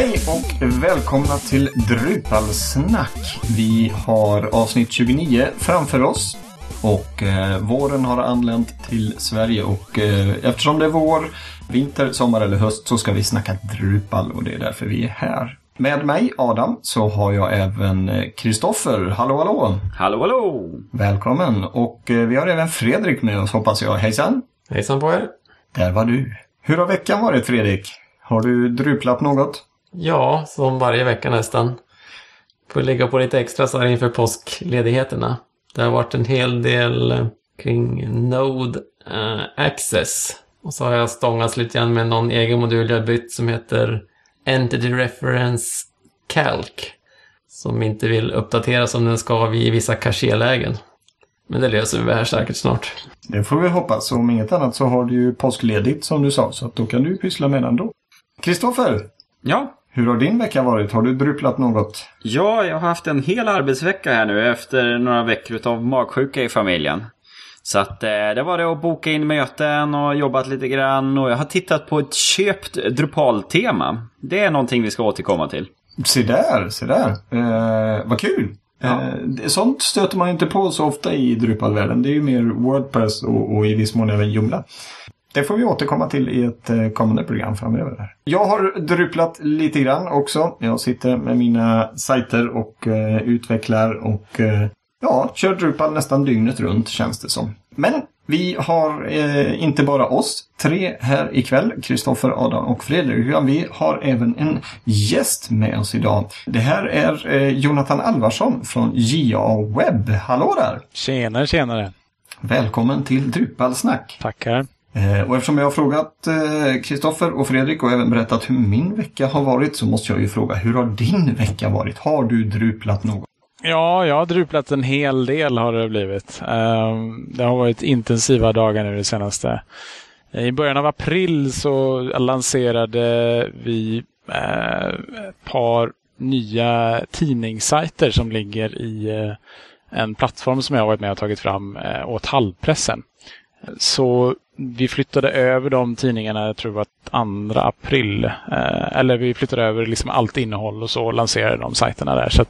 Hej och välkomna till Drupalsnack. Vi har avsnitt 29 framför oss. Och eh, våren har anlänt till Sverige och eh, eftersom det är vår, vinter, sommar eller höst så ska vi snacka Drupal och det är därför vi är här. Med mig, Adam, så har jag även Kristoffer. Hallå, hallå! Hallå, hallå! Välkommen! Och eh, vi har även Fredrik med oss, hoppas jag. Hejsan! Hejsan på er! Där var du. Hur har veckan varit, Fredrik? Har du druplat något? Ja, som varje vecka nästan. Får ligga på lite extra så här inför påskledigheterna. Det har varit en hel del eh, kring Node uh, Access. Och så har jag stångats lite grann med någon egen modul jag bytt som heter Entity Reference Calc. Som inte vill uppdateras som den ska vid vissa caché-lägen. Men det löser vi här säkert snart. Det får vi hoppas. Om inget annat så har du ju påskledigt som du sa. Så att då kan du pyssla med den då. Kristoffer! Ja? Hur har din vecka varit? Har du druplat något? Ja, jag har haft en hel arbetsvecka här nu efter några veckor av magsjuka i familjen. Så att eh, det var det att boka in möten och jobbat lite grann och jag har tittat på ett köpt Drupal-tema. Det är någonting vi ska återkomma till. Se där, se där. Eh, vad kul! Ja. Eh, sånt stöter man inte på så ofta i Drupal-världen. Det är ju mer Wordpress och, och i viss mån även Joomla. Det får vi återkomma till i ett eh, kommande program framöver. Jag har druplat lite grann också. Jag sitter med mina sajter och eh, utvecklar och eh, ja, kör Drupal nästan dygnet runt känns det som. Men vi har eh, inte bara oss tre här ikväll, Kristoffer, Adam och Fredrik, utan vi har även en gäst med oss idag. Det här är eh, Jonathan Alvarsson från JA Webb. Hallå där! Tjenare, tjenare! Välkommen till Drupalsnack! Tackar! Eh, och eftersom jag har frågat eh, Kristoffer och Fredrik och även berättat hur min vecka har varit så måste jag ju fråga, hur har din vecka varit? Har du druplat något? Ja, jag har druplat en hel del har det blivit. Eh, det har varit intensiva dagar nu det senaste. I början av april så lanserade vi ett par nya tidningssajter som ligger i en plattform som jag har varit med och tagit fram åt Hallpressen. Så vi flyttade över de tidningarna, jag tror det var 2 april. Eh, eller vi flyttade över liksom allt innehåll och så lanserade de sajterna där. Så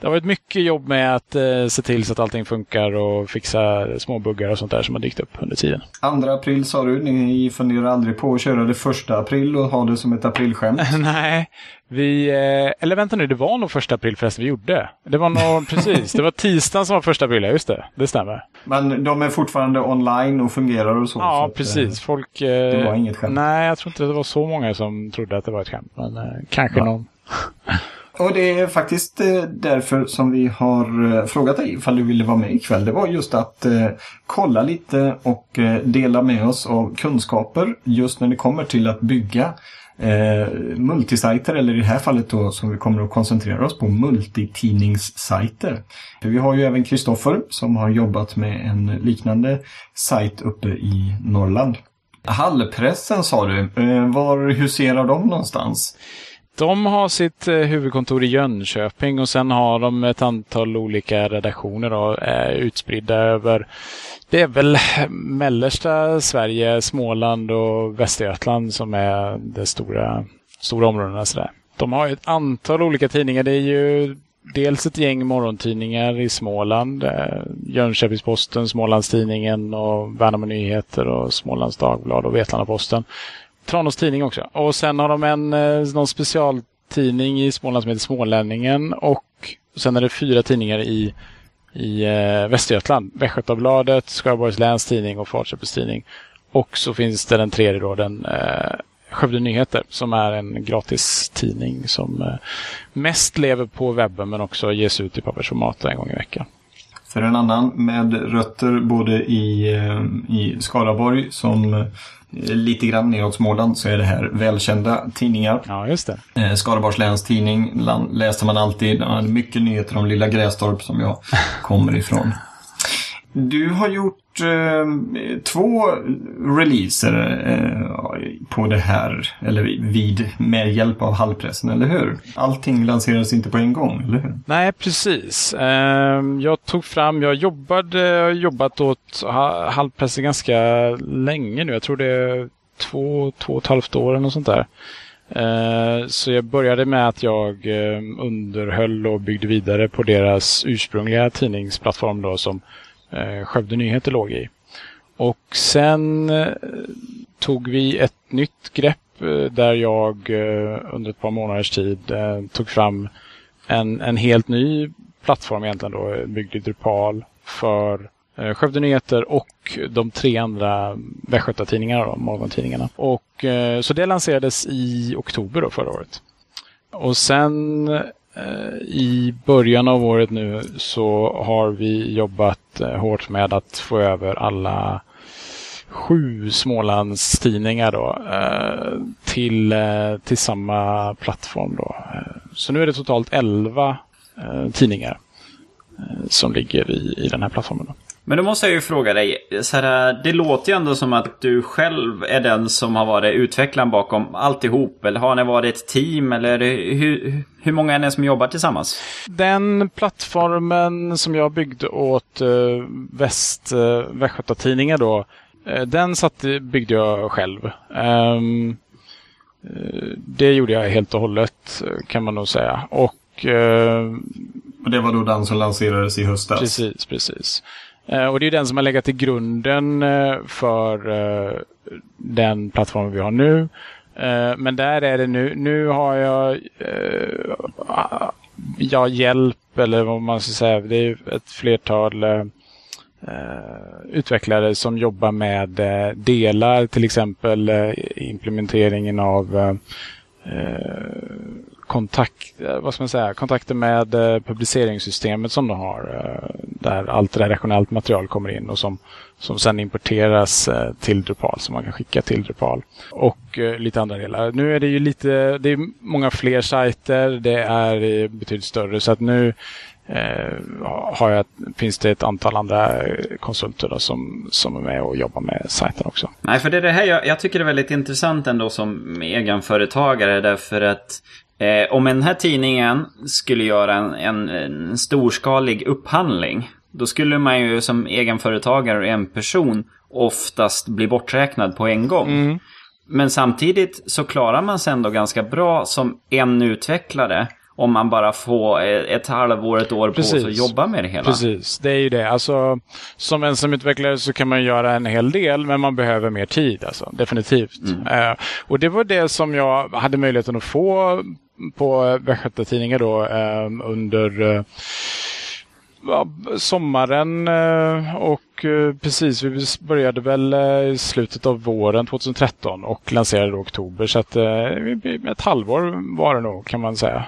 Det har varit mycket jobb med att eh, se till så att allting funkar och fixa små buggar och sånt där som har dykt upp under tiden. 2 april sa du, ni funderar aldrig på att köra det första april och ha det som ett aprilskämt? Nej, vi, eh, eller vänta nu, det var nog första april förresten vi gjorde. Det var nog precis, det var tisdagen som var första april, ja just det, det stämmer. Men de är fortfarande online och fungerar och så? Ja, så precis. Att, Folk... Det var inget skämt? Nej, jag tror inte det var så många som trodde att det var ett skämt, men eh, kanske ja. någon. Och det är faktiskt därför som vi har frågat dig ifall du ville vara med ikväll. Det var just att eh, kolla lite och eh, dela med oss av kunskaper just när det kommer till att bygga eh, multisajter eller i det här fallet då som vi kommer att koncentrera oss på multitidningssajter. För vi har ju även Kristoffer som har jobbat med en liknande sajt uppe i Norrland. Hallpressen sa du, eh, var huserar de någonstans? De har sitt eh, huvudkontor i Jönköping och sen har de ett antal olika redaktioner då, eh, utspridda över det är väl mellersta Sverige, Småland och Västergötland som är de stora, stora områdena. Sådär. De har ett antal olika tidningar. Det är ju dels ett gäng morgontidningar i Småland. Eh, Jönköpingsposten, Smålandstidningen och Värnamo Nyheter och Smålands Dagblad och Vetlanda-Posten. Tranås Tidning också. Och sen har de en eh, någon specialtidning i Småland som heter Smålänningen och sen är det fyra tidningar i i eh, Västergötland. Västgötabladet, Skaraborgs läns tidning och Falköpings tidning. Och så finns det den tredje då, den eh, Skövde Nyheter som är en gratis tidning som eh, mest lever på webben men också ges ut i pappersformat en gång i veckan. För en annan med rötter både i, eh, i Skaraborg som lite grann neråt Småland så är det här välkända tidningar. Ja, just det. Eh, Skaraborgs läns tidning läste man alltid. Hade mycket nyheter om lilla Grästorp som jag kommer ifrån. Du har gjort eh, två releaser eh, på det här, eller vid, med hjälp av Hallpressen, eller hur? Allting lanserades inte på en gång, eller hur? Nej, precis. Eh, jag tog fram, jag jobbade, jobbat åt Hallpressen ganska länge nu. Jag tror det är två, två och ett halvt år eller något sånt där. Ehm, så jag började med att jag ehm, underhöll och byggde vidare på deras ursprungliga tidningsplattform då som eh, Skövde Nyheter låg i. Och sen eh, tog vi ett nytt grepp eh, där jag eh, under ett par månaders tid tog fram en, en helt ny plattform egentligen då, byggd i Drupal för Skövde Nyheter och de tre andra Västgötatidningarna, morgontidningarna. Och, så det lanserades i oktober då förra året. Och sen Eh, i början av året nu så har vi jobbat eh, hårt med att få över alla sju Smålandstidningar då, eh, till, till samma plattform. Då. Så nu är det totalt elva tidningar som ligger i, i den här plattformen. Då. Men då måste jag ju fråga dig, så här, det låter ju ändå som att du själv är den som har varit utvecklaren bakom alltihop. Eller har ni varit ett team? Eller hur, hur många är ni som jobbar tillsammans? Den plattformen som jag byggde åt uh, Väst, uh, Västgötatidningar då, uh, den satt, byggde jag själv. Um, det gjorde jag helt och hållet kan man nog säga. Och och det var då den som lanserades i höstas? Precis, precis. Eh, och det är den som har legat till grunden eh, för eh, den plattformen vi har nu. Men där är det nu, nu har jag jag hjälp eller vad man ska säga. Det är ett flertal utvecklare som jobbar med delar, till exempel implementeringen av kontakt, eh, vad ska man säga, kontakter med eh, publiceringssystemet som de har. Eh, där allt redaktionellt material kommer in och som, som sen importeras till Drupal som man kan skicka till Drupal. Och lite andra delar. Nu är det ju lite, det är många fler sajter, det är betydligt större så att nu har jag, finns det ett antal andra konsulter då, som, som är med och jobbar med sajten också. Nej, för det är det här jag, jag tycker är väldigt intressant ändå som egenföretagare därför att Eh, om den här tidningen skulle göra en, en, en, storskalig upphandling. Då skulle man ju som egenföretagare och en person oftast bli borträknad på en gång. Mm. Men samtidigt så klarar man sig ändå ganska bra som en utvecklare. Om man bara får ett halvår, ett år Precis. på sig att jobba med det hela. Precis, det är ju det. Alltså, som ensamutvecklare så kan man göra en hel del, men man behöver mer tid. Alltså, definitivt. Mm. Uh, och det var det som jag hade möjligheten att få på eh, Västgötatidningar då eh, under eh, sommaren och precis, vi började väl i slutet av våren 2013 och lanserade i oktober. Så att ett halvår var det nog kan man säga.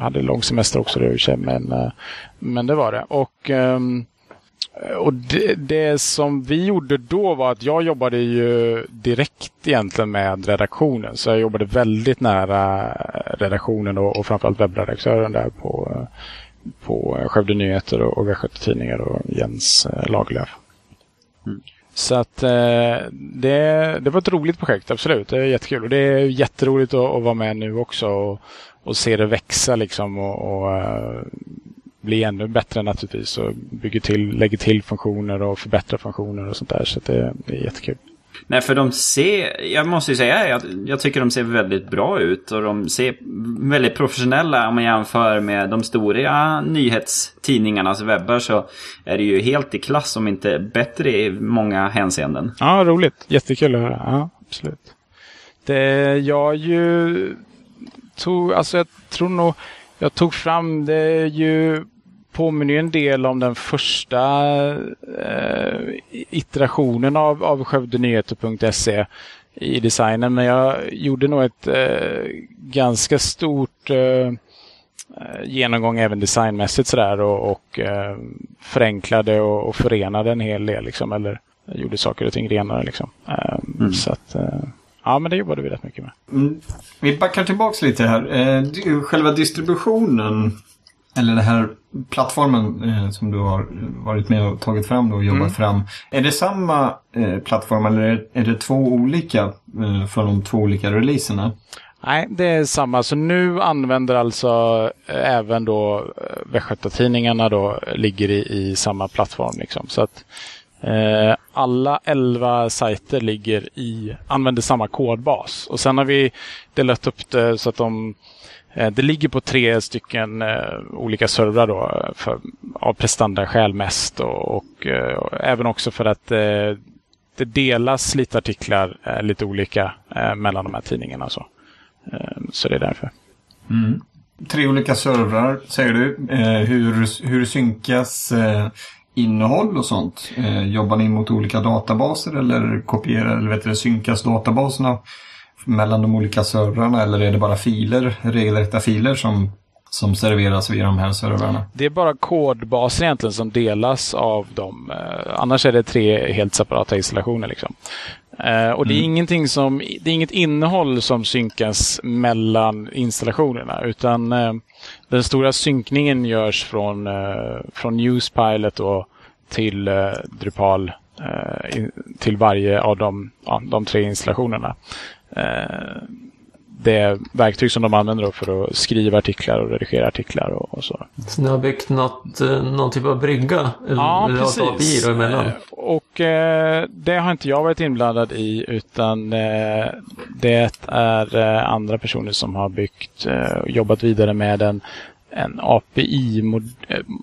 hade lång semester också det men, men det var det. Och ehm, och det, det, som vi gjorde då var att jag jobbade ju direkt egentligen med redaktionen. Så jag jobbade väldigt nära redaktionen och, och framförallt webbredaktören där på, på Skövde Nyheter och, och Västgöta Tidningar och Jens eh, Lagerlöf. Mm. Så att eh, det, det var ett roligt projekt, absolut. Det är jättekul. Och det är jätteroligt att, att vara med nu också och, och se det växa liksom och, och bli ännu bättre naturligtvis och bygger till, lägger till funktioner och förbättrar funktioner och sånt där. Så det, det är jättekul. Nej, för de ser, jag måste ju säga, jag, jag tycker de ser väldigt bra ut och de ser väldigt professionella om man jämför med de stora nyhetstidningarnas webbar så är det ju helt i klass om inte bättre i många hänseenden. Ja, roligt. Jättekul att höra. Ja, absolut. Det jag ju tog, alltså jag tror nog, jag tog fram det ju påminner ju en del om den första eh, iterationen av, av skövdenyheter.se i designen. Men jag gjorde nog ett eh, ganska stort eh, genomgång även designmässigt sådär och, och eh, förenklade och, och förenade en hel del. Liksom, eller gjorde saker och ting renare. Liksom. Eh, mm. Så att, eh, Ja, men det jobbade vi rätt mycket med. Mm. Vi backar tillbaka lite här. Eh, själva distributionen eller den här plattformen eh, som du har varit med och tagit fram och jobbat mm. fram. Är det samma eh, plattform eller är, är det två olika eh, från de två olika releaserna? Nej, det är samma. Så nu använder alltså eh, även då eh, Västgötatidningarna då ligger i, i samma plattform. Liksom. Så att Eh, alla 11 sajter ligger i, använder samma kodbas. Och sen har vi delat upp det så att de Eh, det ligger på tre stycken eh, olika servrar då för, av prestandaskäl mest och, och eh, även också för att det delas lite artiklar lite olika mellan de här tidningarna. Så, så det är därför. Mm. Tre olika servrar säger du. hur, hur synkas innehåll och sånt? Jobbar ni mot olika databaser eller kopierar eller vet du, synkas databaserna mellan de olika servrarna eller är det bara filer, regelrätta filer som, som serveras via de här servrarna? Det är bara kodbaser egentligen som delas av dem. Eh, annars är det tre helt separata installationer. Liksom. Eh, och det är, mm. ingenting som, det är inget innehåll som synkas mellan installationerna utan eh, den stora synkningen görs från, från Newspilot och till Drupal in, till varje av de, ja, de tre installationerna. Eh, det verktyg som de använder för att skriva artiklar och redigera artiklar och, och så. Så ni har byggt något, eh, någon typ av brygga? Ja, eller precis. Emellan? Eh, och eh, det har inte jag varit inblandad i utan eh, det är eh, andra personer som har byggt och jobbat vidare med en en API,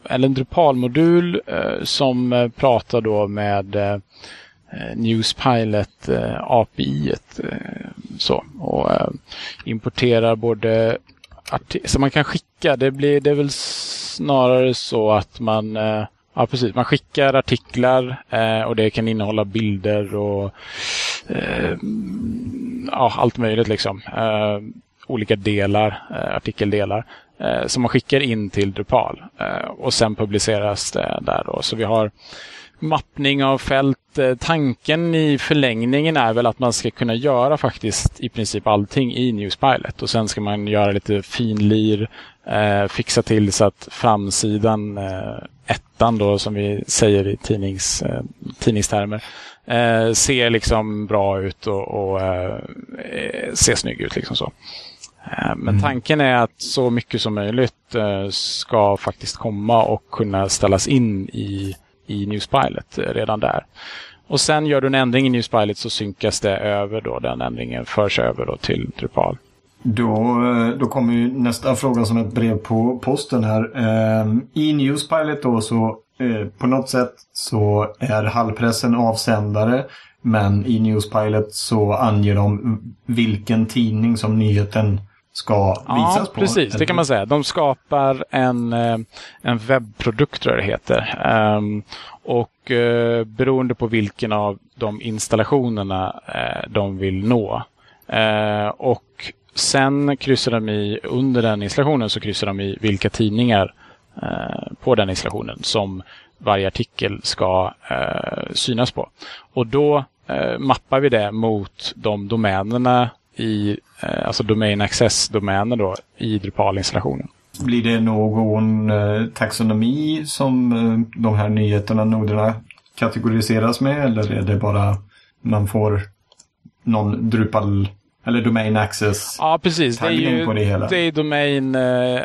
eller en Drupal-modul som pratar då med Eh, Newspilot eh, API. Eh, så, och importerar både så man kan skicka, det, blir, det är väl snarare så att man Ja, precis. Man skickar artiklar eh, och det kan innehålla bilder och eh, ja, allt möjligt liksom. Eh, olika delar, eh, artikeldelar eh, som man skickar in till Drupal eh, och sen publiceras det där. Då. Så vi har mappning av fält. Tanken i förlängningen är väl att man ska kunna göra faktiskt i princip allting i Newspilot och sen ska man göra lite finlir, eh, fixa till så att framsidan eh, ettan då som vi säger i tidnings, eh, tidningstermer eh, ser liksom bra ut och, och eh, ser snygg ut. liksom så. Eh, men mm. tanken är att så mycket som möjligt eh, ska faktiskt komma och kunna ställas in i, i Newspilot eh, redan där. Och sen gör du en ändring i Newspilot så synkas det över då, den ändringen förs över då till Drupal. Då, eh, då kommer ju nästa fråga som ett brev på posten här. Eh, I Newspilot då så på något sätt så är hallpressen avsändare. Men i Newspilot så anger de vilken tidning som nyheten ska visas ja, på. precis. Det kan man säga. De skapar en, eh, en webbprodukt, tror jag det heter. Um, och uh, beroende på vilken av de installationerna uh, de vill nå. Uh, och Sen kryssar de i, under den installationen så kryssar de i vilka tidningar på den installationen som varje artikel ska synas på. Och då mappar vi det mot de domänerna i, eh, alltså domain access-domäner då i Drupal-installationen. Blir det någon eh, taxonomi som eh, de här nyheterna, noderna kategoriseras med eller är det bara man får någon Drupal eller Domain Access. Ja, precis. Det är ju på det, hela. det är Domain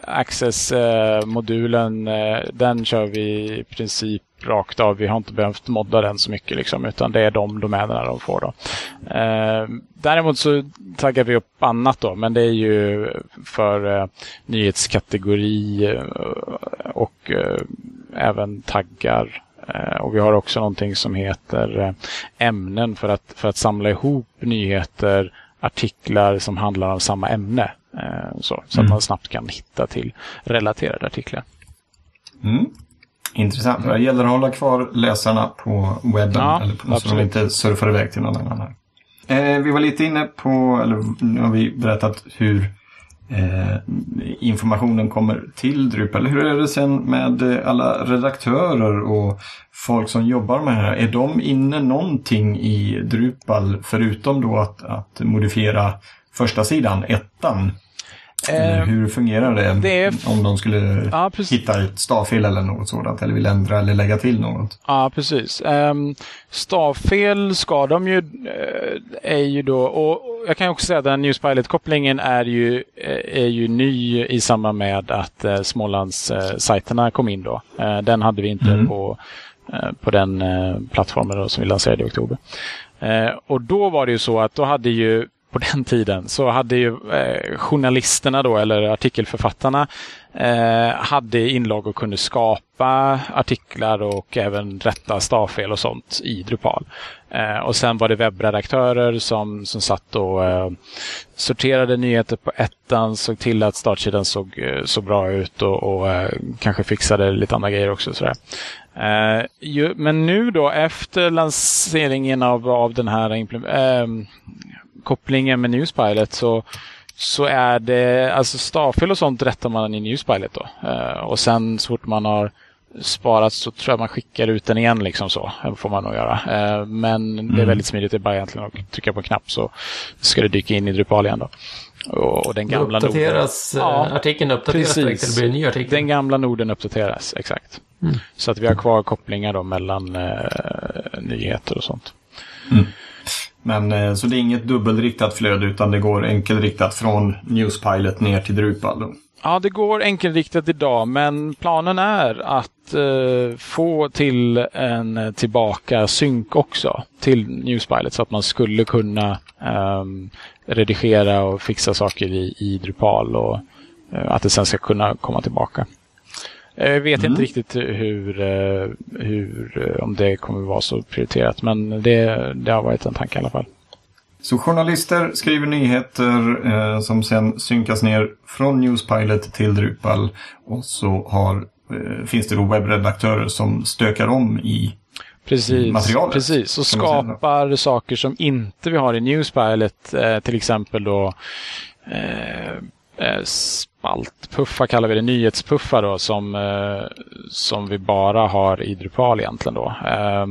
Access-modulen. Den kör vi i princip rakt av. Vi har inte behövt modda den så mycket liksom, utan det är de domänerna de får. Då. Uh, däremot så taggar vi upp annat då, men det är ju för uh, nyhetskategori och även taggar och vi har också någonting som heter ämnen för att, för att samla ihop nyheter artiklar som handlar om samma ämne. Eh, så, så mm. att man snabbt kan hitta till relaterade artiklar. Mm. Intressant. Det gäller att hålla kvar läsarna på webben. Ja, eller på, så de inte surfar iväg till någon annan. Eh, vi var lite inne på, eller nu har vi berättat hur eh, informationen kommer till Drupal. Hur är det sen med alla redaktörer och folk som jobbar med det här? Är de inne någonting i Drupal förutom då att, att modifiera första sidan, ettan? Eh, hur fungerar det, är... om de skulle ja, hitta ett stavfel eller något sådant eller vill ändra eller lägga till något? Ja, precis. Um, stavfel ska de ju, uh, är ju då, och jag kan också säga att den Newspilot-kopplingen är ju, eh, är ju ny i samband med att eh, Smålandssajterna kom in då. Eh, den hade vi inte Mm. på, eh, på den eh, plattformen som vi lanserade i oktober. Eh, och då var det ju så att då hade ju på den tiden så hade ju eh, journalisterna då, eller artikelförfattarna, eh, hade inlag och kunde skapa artiklar och även rätta stavfel och sånt i Drupal. Eh, och sen var det webbredaktörer som, som satt och eh, sorterade nyheter på ettan, såg till att startsidan såg, eh, såg bra ut och, och eh, kanske fixade lite andra grejer också. Sådär. Uh, ju, men nu då efter lanseringen av, av den här uh, kopplingen med Newspilot så, så är det, alltså stavfel och sånt rättar man i Newspilot då. Eh, och sen så fort man har sparat så tror jag man skickar ut den igen liksom så. Det får man nog göra. Eh, men det är Mm. väldigt smidigt. Det är bara egentligen att trycka på en knapp så ska det dyka in i Drupal igen då. Och, och den gamla uppdateras, noden- eh, artikeln uppdateras precis. direkt, eller blir det en ny artikel? Den gamla noden uppdateras, exakt. Mm. Så att vi har kvar kopplingar då mellan eh, nyheter och sånt. Men eh, så det är inget dubbelriktat flöde utan det går enkelriktat från Newspilot ner till Drupal. då. Ja, det går enkelriktat idag, men planen är att eh, få till en eh, tillbaka synk också till Newspilot så att man skulle kunna eh, redigera och fixa saker i, i Drupal och eh, att det sen ska kunna komma tillbaka. Eh, Jag vet inte riktigt hur, eh, hur, eh, om det kommer vara så prioriterat, men det, det har varit en tanke i alla fall. Så journalister skriver nyheter eh, som sen synkas ner från Newspilot till Drupal. Och så har, eh, finns det då webbredaktörer som stökar om i Precis, materialet, precis. och skapar saker som inte vi har i Newspilot. Eh, till exempel då eh, spaltpuffar kallar vi det, nyhetspuffar då som, eh, som vi bara har i Drupal egentligen då. Eh,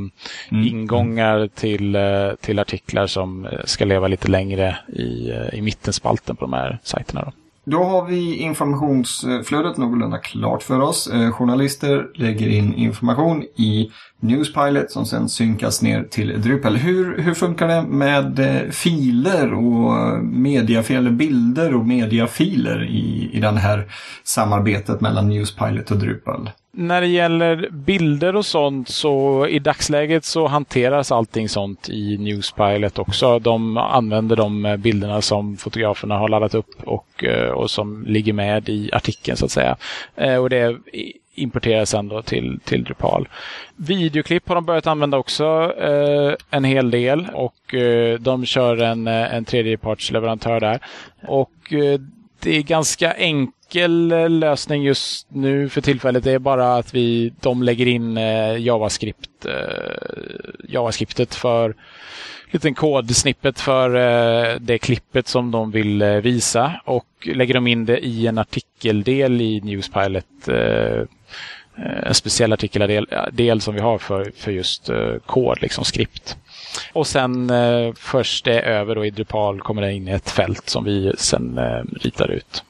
Ingångar till, eh, till artiklar som eh, ska leva lite längre i, i mittenspalten på de här sajterna. Då. Då har vi informationsflödet någorlunda klart för oss. Eh, journalister lägger in information i Newspilot som sen synkas ner till Drupal. Hur, hur funkar det med eh, filer och eh, mediafiler, bilder och mediafiler i, i det här samarbetet mellan Newspilot och Drupal? När det gäller bilder och sånt så i dagsläget så hanteras allting sånt i Newspilot också. De använder de eh, bilderna som fotograferna har laddat upp och, och som ligger med i artikeln så att säga. Och det importeras sen då till, till Drupal. Videoklipp har de börjat använda också eh, en hel del och eh, de kör en, eh, en tredjepartsleverantör där. Och eh, det är ganska enkelt enkel lösning just nu för tillfället. Det är bara att vi, de lägger in eh, JavaScript, eh, JavaScriptet för liten kodsnippet för eh, det klippet som de vill visa och lägger de in det i en artikeldel i Newspilot. En speciell artikeldel del som vi har för, för just kod, liksom skript. Och sen eh, först det är över och i Drupal kommer det in i ett fält som vi sen eh, ritar ut.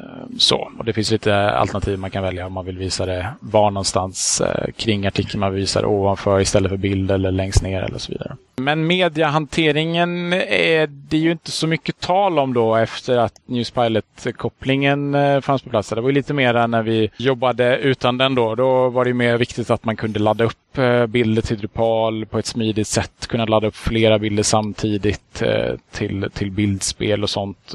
Ehm, så, och det finns lite alternativ man kan välja om man vill visa det var någonstans eh, kring artikeln man vill visa det ovanför istället för bild eller längst ner eller så vidare. Men mediahanteringen är det ju inte så mycket tal om då efter att Newspilot-kopplingen eh, fanns på plats. Det var ju lite mer när vi jobbade utan den då. Då var det ju mer viktigt att man kunde ladda upp eh, bilder till Drupal på ett smidigt sätt. Kunna ladda upp flera bilder samtidigt till, till bildspel och sånt.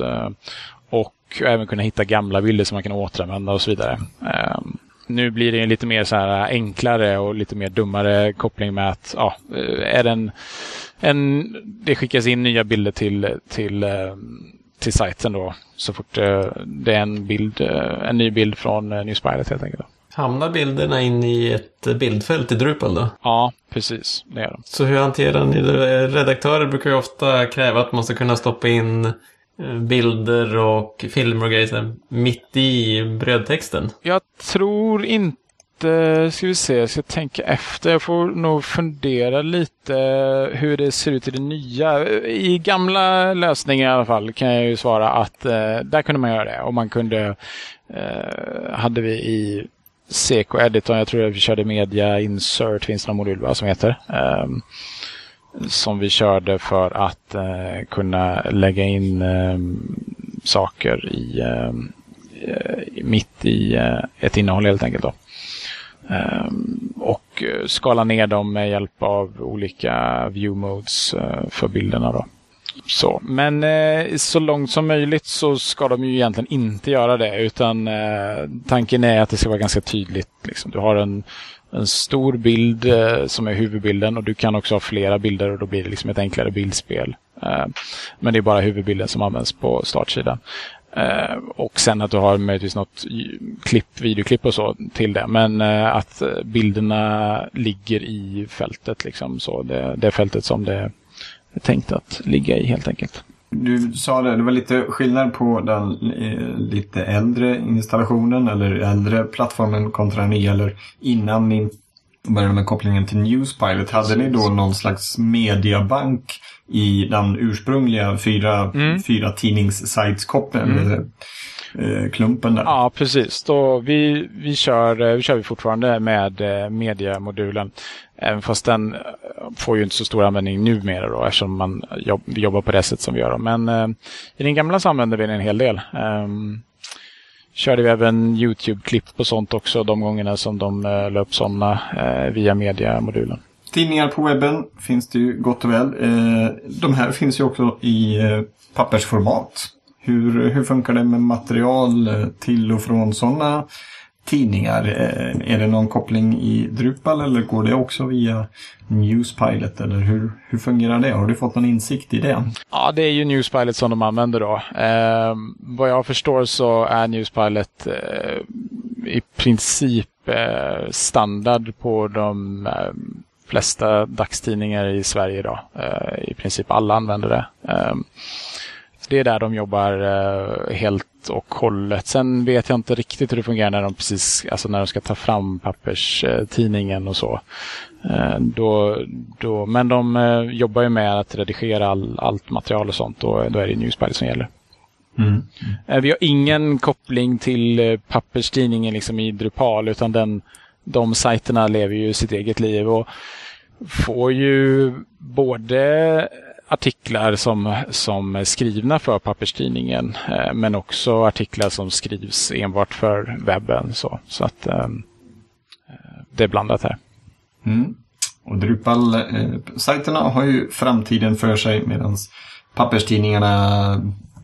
Och även kunna hitta gamla bilder som man kan återanvända och så vidare. Ehm, Nu blir det ju lite mer så här enklare och lite mer dummare koppling med att ja, är det en, en, det skickas in nya bilder till, till, ehm, till sajten då så fort eh, det är en, bild, en ny bild från eh, Newspilot helt enkelt. Hamnar bilderna in i ett bildfält i Drupal då? Ja, precis. Det är de. Så hur hanterar ni det? Redaktörer brukar ju ofta kräva att man ska kunna stoppa in Eh, bilder och filmer och grejer mitt i brödtexten. Jag tror inte, ska vi se, jag ska tänka efter. Jag får nog fundera lite hur det ser ut i det nya. I gamla lösningar i alla fall kan jag ju svara att eh, där kunde man göra det. Och man kunde, eh, hade vi i Seco Editor, jag tror att vi körde Media Insert, finns det någon modul va, som heter. Ehm, som vi körde för att eh, kunna lägga in eh, saker i eh, mitt i eh, ett innehåll helt enkelt. Då. Eh, och skala ner dem med hjälp av olika view modes eh, för bilderna. Då. Så. Men eh, så långt som möjligt så ska de ju egentligen inte göra det. Utan eh, tanken är att det ska vara ganska tydligt. Liksom. Du har en, en stor bild eh, som är huvudbilden och du kan också ha flera bilder och då blir det liksom ett enklare bildspel. Eh, men det är bara huvudbilden som används på startsidan. Eh, och sen att du har möjligtvis något klipp, videoklipp och så till det. Men eh, att eh, bilderna ligger i fältet. Liksom, så det, det fältet som det är tänkt att ligga i helt enkelt. Du sa det, det var lite skillnad på den eh, lite äldre installationen eller äldre plattformen kontra den nya. Eller innan ni började med kopplingen till Newspilot. Hade ni då någon slags mediabank i den ursprungliga fyra, mm. fyra tidningssajtskopplingen? Mm. Eh, klumpen där. Ja, precis. Då vi, vi, kör, eh, vi kör vi fortfarande med eh, mediamodulen. Även fast den får ju inte så stor användning numera då eftersom man jobb, jobbar på det sätt som vi gör. Men eh, i den gamla så använde vi den en hel del. Um, körde vi även YouTube-klipp och sånt också de gångerna som de eh, upp sådana eh, via mediamodulen. Tidningar på webben finns det ju gott och väl. Eh, de här finns ju också i eh, pappersformat. Hur, hur funkar det med material till och från sådana tidningar? Eh, är det någon koppling i Drupal eller går det också via Newspilot? Eller hur, hur fungerar det? Har du fått någon insikt i det? Ja, det är ju Newspilot som de använder då. Eh, vad jag förstår så är Newspilot eh, i princip eh, standard på de eh, flesta dagstidningar i Sverige idag. Eh, I princip alla använder det. Ehm, det är där de jobbar eh, helt och hållet. Sen vet jag inte riktigt hur det fungerar när de precis, alltså när de ska ta fram papperstidningen och så. Eh, då, då, men de eh, jobbar ju med att redigera all, allt material och sånt och då är det Newspilot som gäller. Mm. Mm. Vi har ingen koppling till papperstidningen liksom i Drupal utan den, de sajterna lever ju sitt eget liv och får ju både artiklar som, som är skrivna för papperstidningen eh, men också artiklar som skrivs enbart för webben. Så, så att eh, eh, det är blandat här. Mm. Och Drupal-sajterna har ju framtiden för sig medan papperstidningarna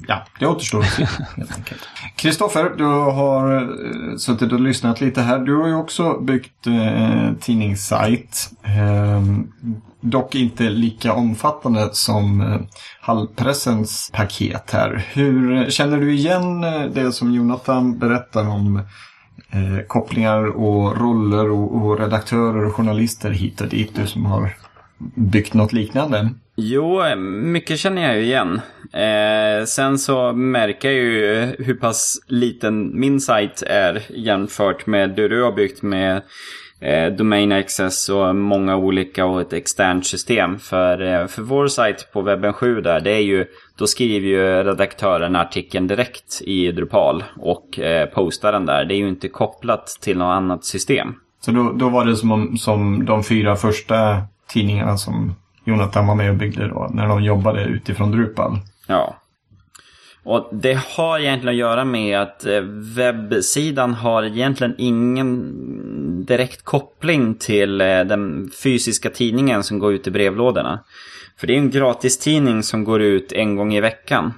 Ja, det återstår att se helt enkelt. Kristoffer, du har eh, suttit och lyssnat lite här. Du har ju också byggt eh, tidningssajt. Eh, dock inte lika omfattande som eh, Hallpressens paket här. Hur Känner du igen eh, det som Jonathan berättar om eh, kopplingar och roller och, och redaktörer och journalister hit och dit? Du som har byggt något liknande? Jo, mycket känner jag ju igen. Eh, sen så märker jag ju hur pass liten min sajt är jämfört med det du har byggt med eh, Domain Access och många olika och ett externt system. För, eh, för vår sajt på webben 7 där, det är ju, då skriver ju redaktören artikeln direkt i Drupal och eh, postar den där. Det är ju inte kopplat till något annat system. Så då, då var det som, som de fyra första tidningarna som Jonathan var med och byggde då, när de jobbade utifrån Drupal. Ja. Och det har egentligen att göra med att eh, webbsidan har egentligen ingen direkt koppling till eh, den fysiska tidningen som går ut i brevlådorna. För det är en gratistidning som går ut en gång i veckan.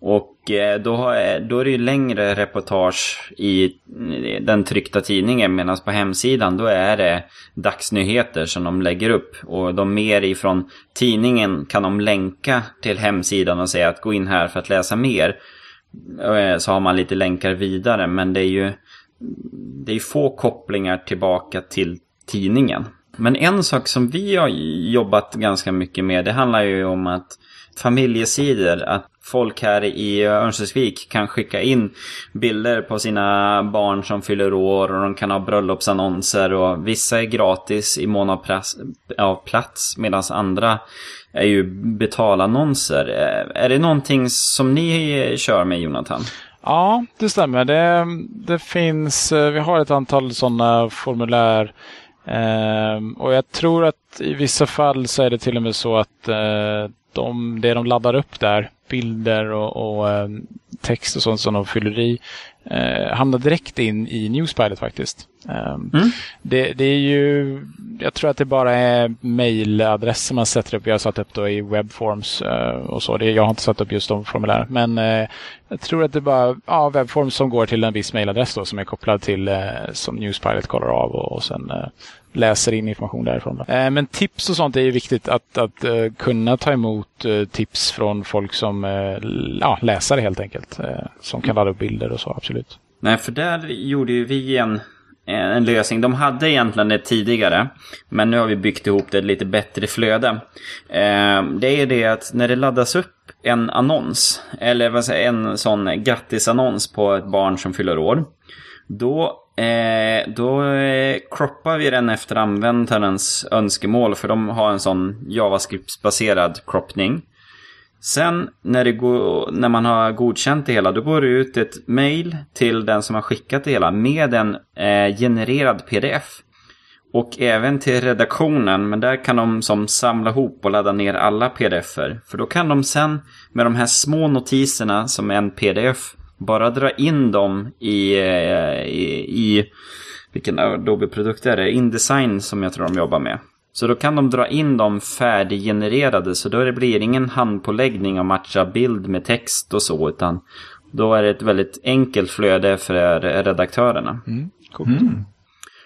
Och eh, då, har, då är det ju längre reportage i den tryckta tidningen medan på hemsidan då är det dagsnyheter som de lägger upp. Och de mer ifrån tidningen kan de länka till hemsidan och säga att gå in här för att läsa mer. Eh, så har man lite länkar vidare men det är ju det är få kopplingar tillbaka till tidningen. Men en sak som vi har jobbat ganska mycket med det handlar ju om att familjesidor. Att folk här i Örnsköldsvik kan skicka in bilder på sina barn som fyller år och de kan ha bröllopsannonser och vissa är gratis i mån av, av plats medan andra är ju betalannonser. Eh, är det någonting som ni kör med Jonathan? Ja, det stämmer. Det, det finns, eh, vi har ett antal sådana formulär ehm, och jag tror att i vissa fall så är det till och med så att eh, de, det de laddar upp där, bilder och, och eh, text och sånt som de fyller i, eh, hamnar direkt in i Newspilot faktiskt. Um, Mm. det, det är ju, jag tror att det bara är mailadresser man sätter upp. Jag har satt upp då i webforms eh, och så. Det, jag har inte satt upp just de formulären. Men eh, jag tror att det är bara ja, webforms som går till en viss mailadress då som är kopplad till eh, som Newspilot kollar av och, och sen läser in information därifrån. Eh, men tips och sånt är ju viktigt att, att eh, kunna ta emot eh, tips från folk som eh, ja, läsare helt enkelt. Eh, som kan ladda upp bilder och så, absolut. Nej, för där gjorde ju vi en, en lösning. De hade egentligen det tidigare. Men nu har vi byggt ihop det lite bättre flöde. Eh, det är det att när det laddas upp en annons, eller vad säger en sån grattisannons på ett barn som fyller år. Då, eh, då eh, croppar vi den efter användarens önskemål. För de har en sån JavaScript-baserad croppning. Sen när, det går, när man har godkänt det hela, då går det ut ett mail till den som har skickat det hela med en eh, genererad pdf. Och även till redaktionen, men där kan de som samla ihop och ladda ner alla pdf-er. För då kan de sen med de här små notiserna som en pdf bara dra in dem i, eh, i, i vilken Adobe-produkt är det? Indesign som jag tror de jobbar med. Så då kan de dra in dem färdiggenererade så då blir det ingen handpåläggning och matcha bild med text och så utan då är det ett väldigt enkelt flöde för redaktörerna. Coolt.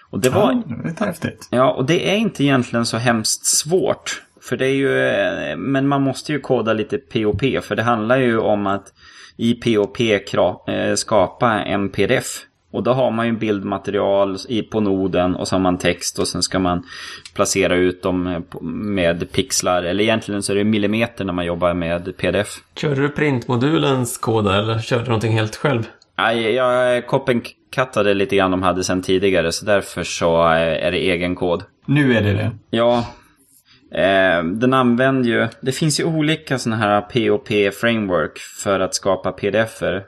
Och det var, Ja, det är häftigt. Ja, och det är inte egentligen så hemskt svårt. För det är ju, eh, men man måste ju koda lite POP. För det handlar ju om att i POP eh, skapa en pdf. Och då har man ju bildmaterial i, på noden och så har man text och sen ska man placera ut dem eh, med pixlar. Eller egentligen så är det millimeter när man jobbar med pdf. Körde du printmodulens kod eller körde du någonting helt själv? Nej, jag copycattade lite grann de hade sedan tidigare så därför så eh, är det egen kod. Nu är det det. Ja. Eh, den använder ju... Det finns ju olika sådana här POP-framework för att skapa pdf-er.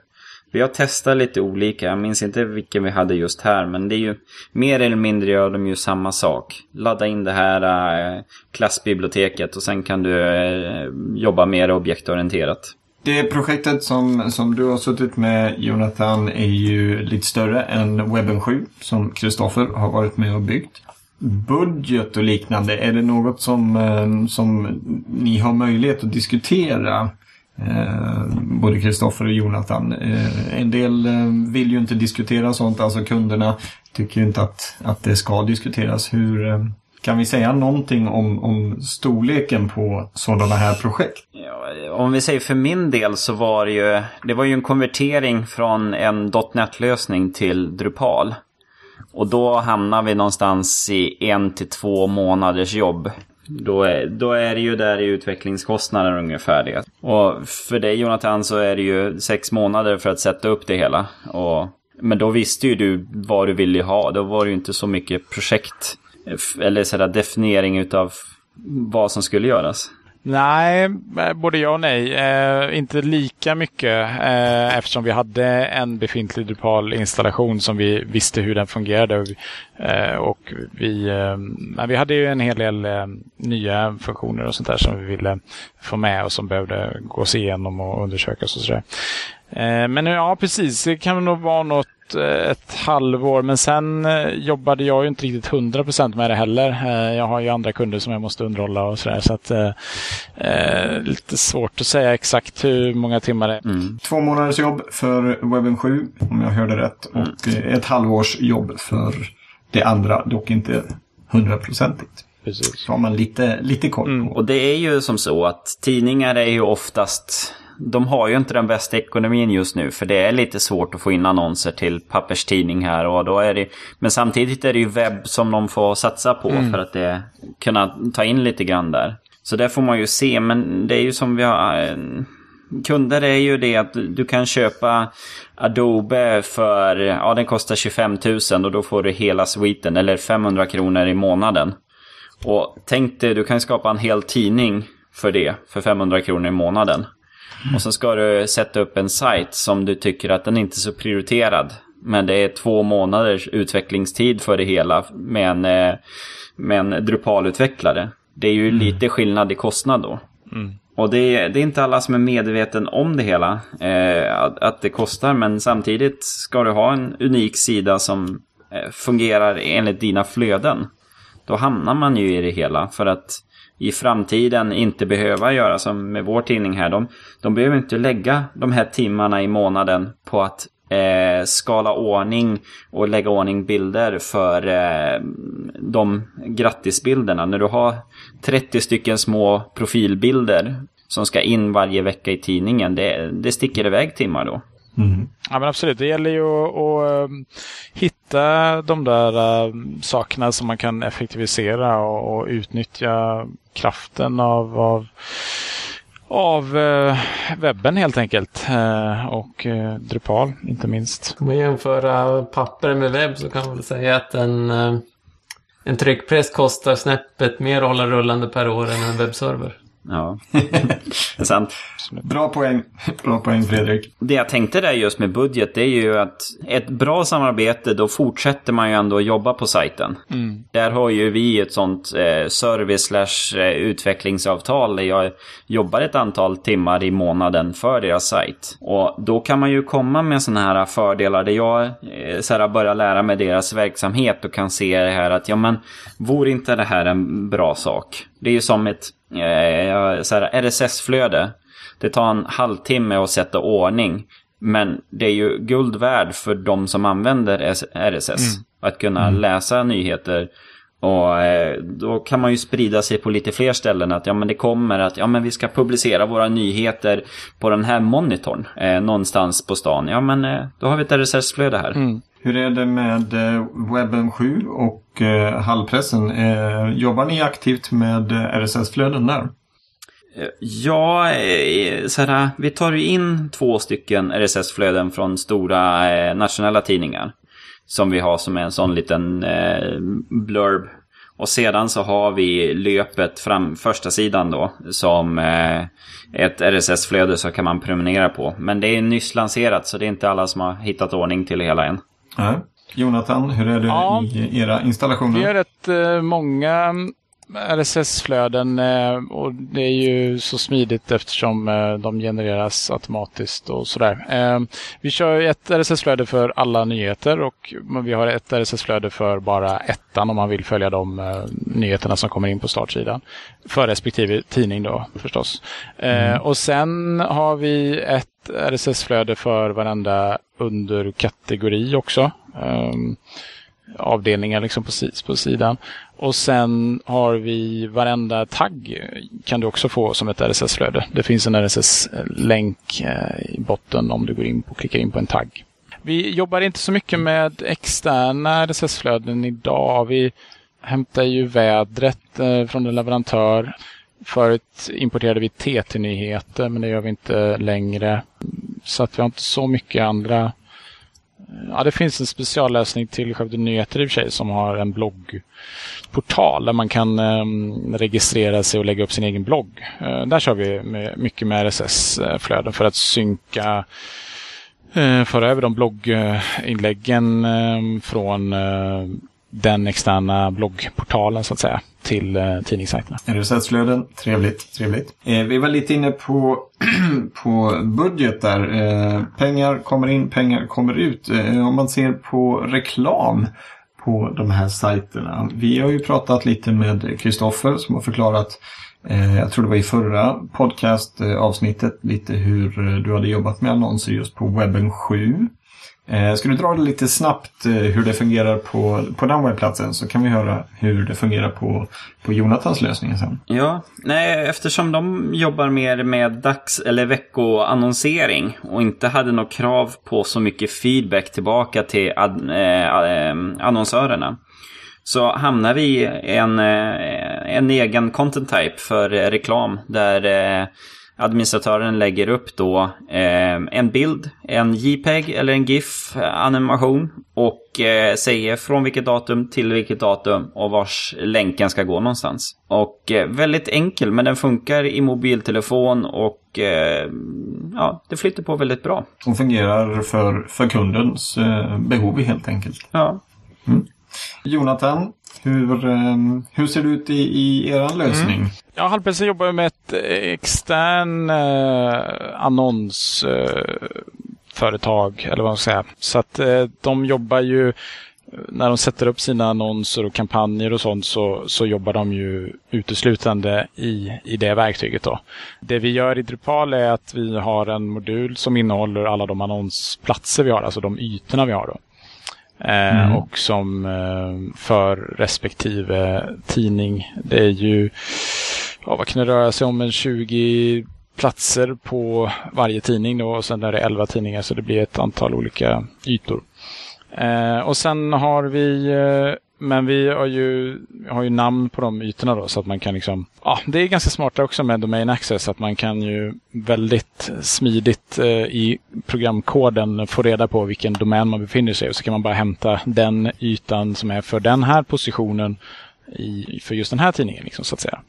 Vi har testat lite olika. Jag minns inte vilken vi hade just här. Men det är ju... Mer eller mindre gör de ju samma sak. Ladda in det här eh, klassbiblioteket och sen kan du eh, jobba mer objektorienterat. Det projektet som, som du har suttit med Jonathan är ju lite större än Webben 7 som Kristoffer har varit med och byggt. Budget och liknande, är det något som, eh, som ni har möjlighet att diskutera? Eh, både Kristoffer och Jonathan. Eh, en del eh, vill ju inte diskutera sånt, alltså kunderna tycker ju inte att, att det ska diskuteras. Hur, eh, kan vi säga någonting om, om storleken på sådana här projekt? Ja, om vi säger för min del så var det ju, det var ju en konvertering från en .NET-lösning till Drupal. Och då hamnar vi någonstans i en till två månaders jobb. Då är, då är det ju där i utvecklingskostnaden ungefär det. Och för dig Jonathan så är det ju sex månader för att sätta upp det hela. Och, men då visste ju du vad du ville ha. Då var det ju inte så mycket projekt. Eller sådär definiering utav vad som skulle göras. Nej, eh, både ja och nej. Eh, inte lika mycket eh, eftersom vi hade en befintlig Drupal-installation som vi visste hur den fungerade. Och vi, eh, och vi, eh, men vi hade ju en hel del eh, nya funktioner och sånt där som vi ville få med och som behövde gås igenom och undersökas och sådär. Eh, men ja, precis. Det kan nog vara något eh, ett halvår. Men sen eh, jobbade jag ju inte riktigt 100% med det heller. Jag har ju andra kunder som jag måste underhålla och sådär. Så att eh, lite svårt att säga exakt hur många timmar det är. Mm. Två månaders jobb för Webben 7, om jag hörde rätt. Och eh, ett halvårs jobb för det andra, dock inte hundraprocentigt. Precis. Så har man lite, lite koll på. Och det är ju som så att tidningar är ju oftast... De har ju inte den bästa ekonomin just nu för det är lite svårt att få in annonser till papperstidning här och då är det... Men samtidigt är det ju webb som de får satsa på för att det, kunna ta in lite grann där. Så det får man ju se men det är ju som vi har... eh, Kunder är ju det att du kan köpa Adobe för, ja den kostar 25 000 och då får du hela sviten eller 500 kronor i månaden. Och tänk dig, du kan skapa en hel tidning för det, för 500 kronor i månaden. Och sen ska du sätta upp en sajt som du tycker att den inte är så prioriterad. Men det är två månaders utvecklingstid för det hela med en, eh, med en Drupal-utvecklare. Det är ju mm. lite skillnad i kostnad då. Mm. Och det är, det är, inte alla som är medveten om det hela, eh, att, att, det kostar. Men samtidigt ska du ha en unik sida som eh, fungerar enligt dina flöden. Då hamnar man ju i det hela. För att i framtiden inte behöva göra som med vår tidning här. De, de behöver inte lägga de här timmarna i månaden på att eh, skala ordning och lägga ordning bilder för eh, de grattisbilderna. När du har 30 stycken små profilbilder som ska in varje vecka i tidningen, det, det sticker iväg timmar då. Mm. Ja men absolut, det gäller ju att, att um, hitta de där um, sakerna som man kan effektivisera och, och utnyttja kraften av, av av eh, webben helt enkelt. Eh, och eh, Drupal inte minst. Om man jämför papper med webb så kan man väl säga att en, en tryckpress kostar snäppet mer att hålla rullande per år än en webbserver. Ja, det är sant. Bra poäng. Bra poäng Fredrik. Det jag tänkte där just med budget det är ju att ett bra samarbete då fortsätter man ju ändå jobba på sajten. Mm. Där har ju vi ett sånt eh, service slash eh, utvecklingsavtal där jag jobbar ett antal timmar i månaden för deras sajt. Och då kan man ju komma med sådana här fördelar där jag eh, så här, börjar lära mig deras verksamhet och kan se det här att ja men vore inte det här en bra sak? Det är ju som ett RSS-flöde. Det tar en halvtimme att sätta ordning. Men det är ju guld värd för de som använder RSS. Mm. Att kunna mm. läsa nyheter. Och eh, då kan man ju sprida sig på lite fler ställen. Att ja men det kommer att ja men vi ska publicera våra nyheter på den här monitorn. Eh, någonstans på stan. Ja men eh, då har vi ett RSS-flöde här. Mm. Hur är det med eh, webben 7 och eh, hallpressen? Eh, jobbar ni aktivt med RSS-flöden där? Ja, så här, vi tar ju in två stycken RSS-flöden från stora nationella tidningar. Som vi har som en sån liten blurb. Och sedan så har vi löpet fram första sidan då som ett RSS-flöde så kan man prenumerera på. Men det är nyss lanserat så det är inte alla som har hittat ordning till det hela än. Nej. Jonathan, hur är det ja, i era installationer? Vi har rätt eh, många RSS-flöden eh, och det är ju så smidigt eftersom eh, de genereras automatiskt och sådär. Eh, vi kör ett RSS-flöde för alla nyheter och vi har ett RSS-flöde för bara ettan om man vill följa de nyheterna som kommer in på startsidan. För respektive tidning då förstås. Mm. Och sen har vi ett RSS-flöde för varenda underkategori också. Avdelningar liksom på, på sidan. Och sen har vi varenda tagg kan du också få som ett RSS-flöde. Det finns en RSS-länk eh, i botten om du går in och klickar in på en tagg. Vi jobbar inte så mycket med externa RSS-flöden idag. Vi hämtar ju vädret eh, från en leverantör. Förut importerade vi TT-nyheter men det gör vi inte längre. Så att vi har inte så mycket andra Ja, det finns en speciallösning till Skövde Nyheter i och för sig som har en bloggportal där man kan eh, registrera sig och lägga upp sin egen blogg. Eh, där kör vi med, mycket med RSS-flöden för att synka eh, föra över de blogginläggen ehm, från eh, den externa bloggportalen så att säga till eh, tidningssajterna. RSS-flöden, trevligt, trevligt. Eh, vi var lite inne på, på budget där. Eh, pengar kommer in, pengar kommer ut. Eh, om man ser på reklam på de här sajterna. Vi har ju pratat lite med Kristoffer som har förklarat eh, jag tror det var i förra podcastavsnittet eh, lite hur eh, du hade jobbat med annonser just på webben 7. Eh, ska du dra det lite snabbt eh, hur det fungerar på, på den webbplatsen så kan vi höra hur det fungerar på, på Jonathans lösning sen. Ja, nej, eftersom de jobbar mer med dags eller veckoannonsering och inte hade något krav på så mycket feedback tillbaka till ad, eh, eh annonsörerna. Så hamnar vi i en, en egen content type för reklam där administratören lägger upp då eh, en bild, en JPEG eller en GIF-animation och eh, säger från vilket datum till vilket datum och vars länken ska gå någonstans. Och eh, väldigt enkel, men den funkar i mobiltelefon och eh, ja, det flyter på väldigt bra. Och fungerar för, för kundens eh, behov helt enkelt. Ja. Jonathan, hur, eh, hur ser det ut i, i er lösning? Mm. Ja, Halvpelsen jobbar med ett extern eh, annonsföretag, eller vad man ska säga. Så att eh, de jobbar ju, när de sätter upp sina annonser och kampanjer och sånt så, så jobbar de ju uteslutande i, i det verktyget. Då. Det vi gör i Drupal är att vi har en modul som innehåller alla de annonsplatser vi har, alltså de ytorna vi har. Då. Eh, Mm. Och som eh, för respektive tidning. Det är ju, ja, vad kan det röra sig om, en 20 platser på varje tidning då och sen är det 11 tidningar så det blir ett antal olika ytor. Eh, och sen har vi, eh, men vi har ju, har ju namn på de ytorna då så att man kan liksom, ja det är ganska smart också med Domain Access att man kan ju väldigt smidigt eh, i programkoden få reda på vilken domän man befinner sig i och så kan man bara hämta den ytan som är för den här positionen i, för just den här tidningen liksom, så att säga.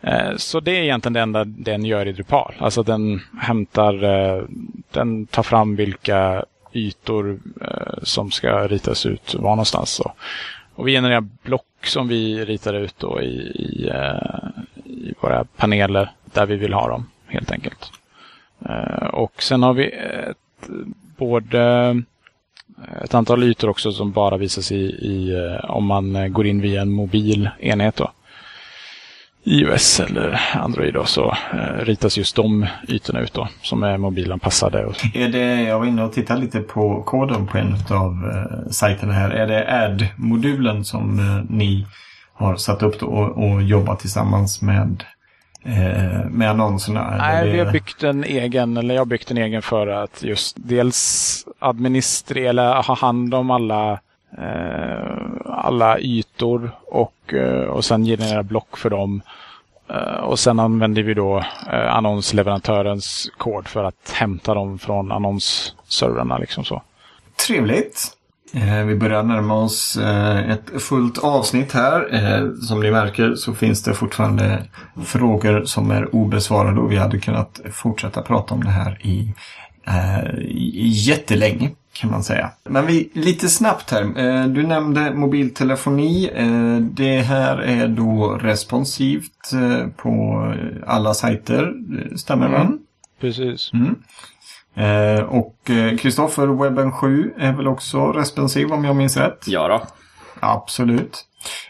Eh, så det är egentligen det enda den gör i Drupal. Alltså den hämtar, eh, den tar fram vilka ytor eh, som ska ritas ut var någonstans. Så. Och vi genererar block som vi ritar ut då i, i, eh, i våra paneler där vi vill ha dem helt enkelt. Eh, och sen har vi ett, både eh, ett antal ytor också som bara visas i, i om man går in via en mobil enhet. Då iOS eller Android då, så eh, ritas just de ytorna ut då som är mobilanpassade. Och, Är det, jag var inne och tittade lite på koden på en av eh, sajterna här. Är det add-modulen som eh, ni har satt upp och, och jobbat tillsammans med, eh, med annonserna? Nej, Eller vi det- har byggt en egen, eller jag har byggt en egen för att just dels administrera, eller ha hand om alla, Eh, alla ytor och, eh, och sen generera block för dem. Eh, och sen använder vi då annonsleverantörens kod för att hämta dem från annonsservrarna. Liksom så. Trevligt. Vi börjar närma oss ett fullt avsnitt här. Som ni märker så finns det fortfarande frågor som är obesvarade och vi hade kunnat fortsätta prata om det här i, i jättelänge kan man säga. Men vi, lite snabbt här. Eh, du nämnde mobiltelefoni. Eh, det här är då responsivt eh, på alla sajter. Stämmer va? Mm. Precis. Mm. Och Kristoffer, webben 7 är väl också responsiv om jag minns rätt? Ja då. Absolut.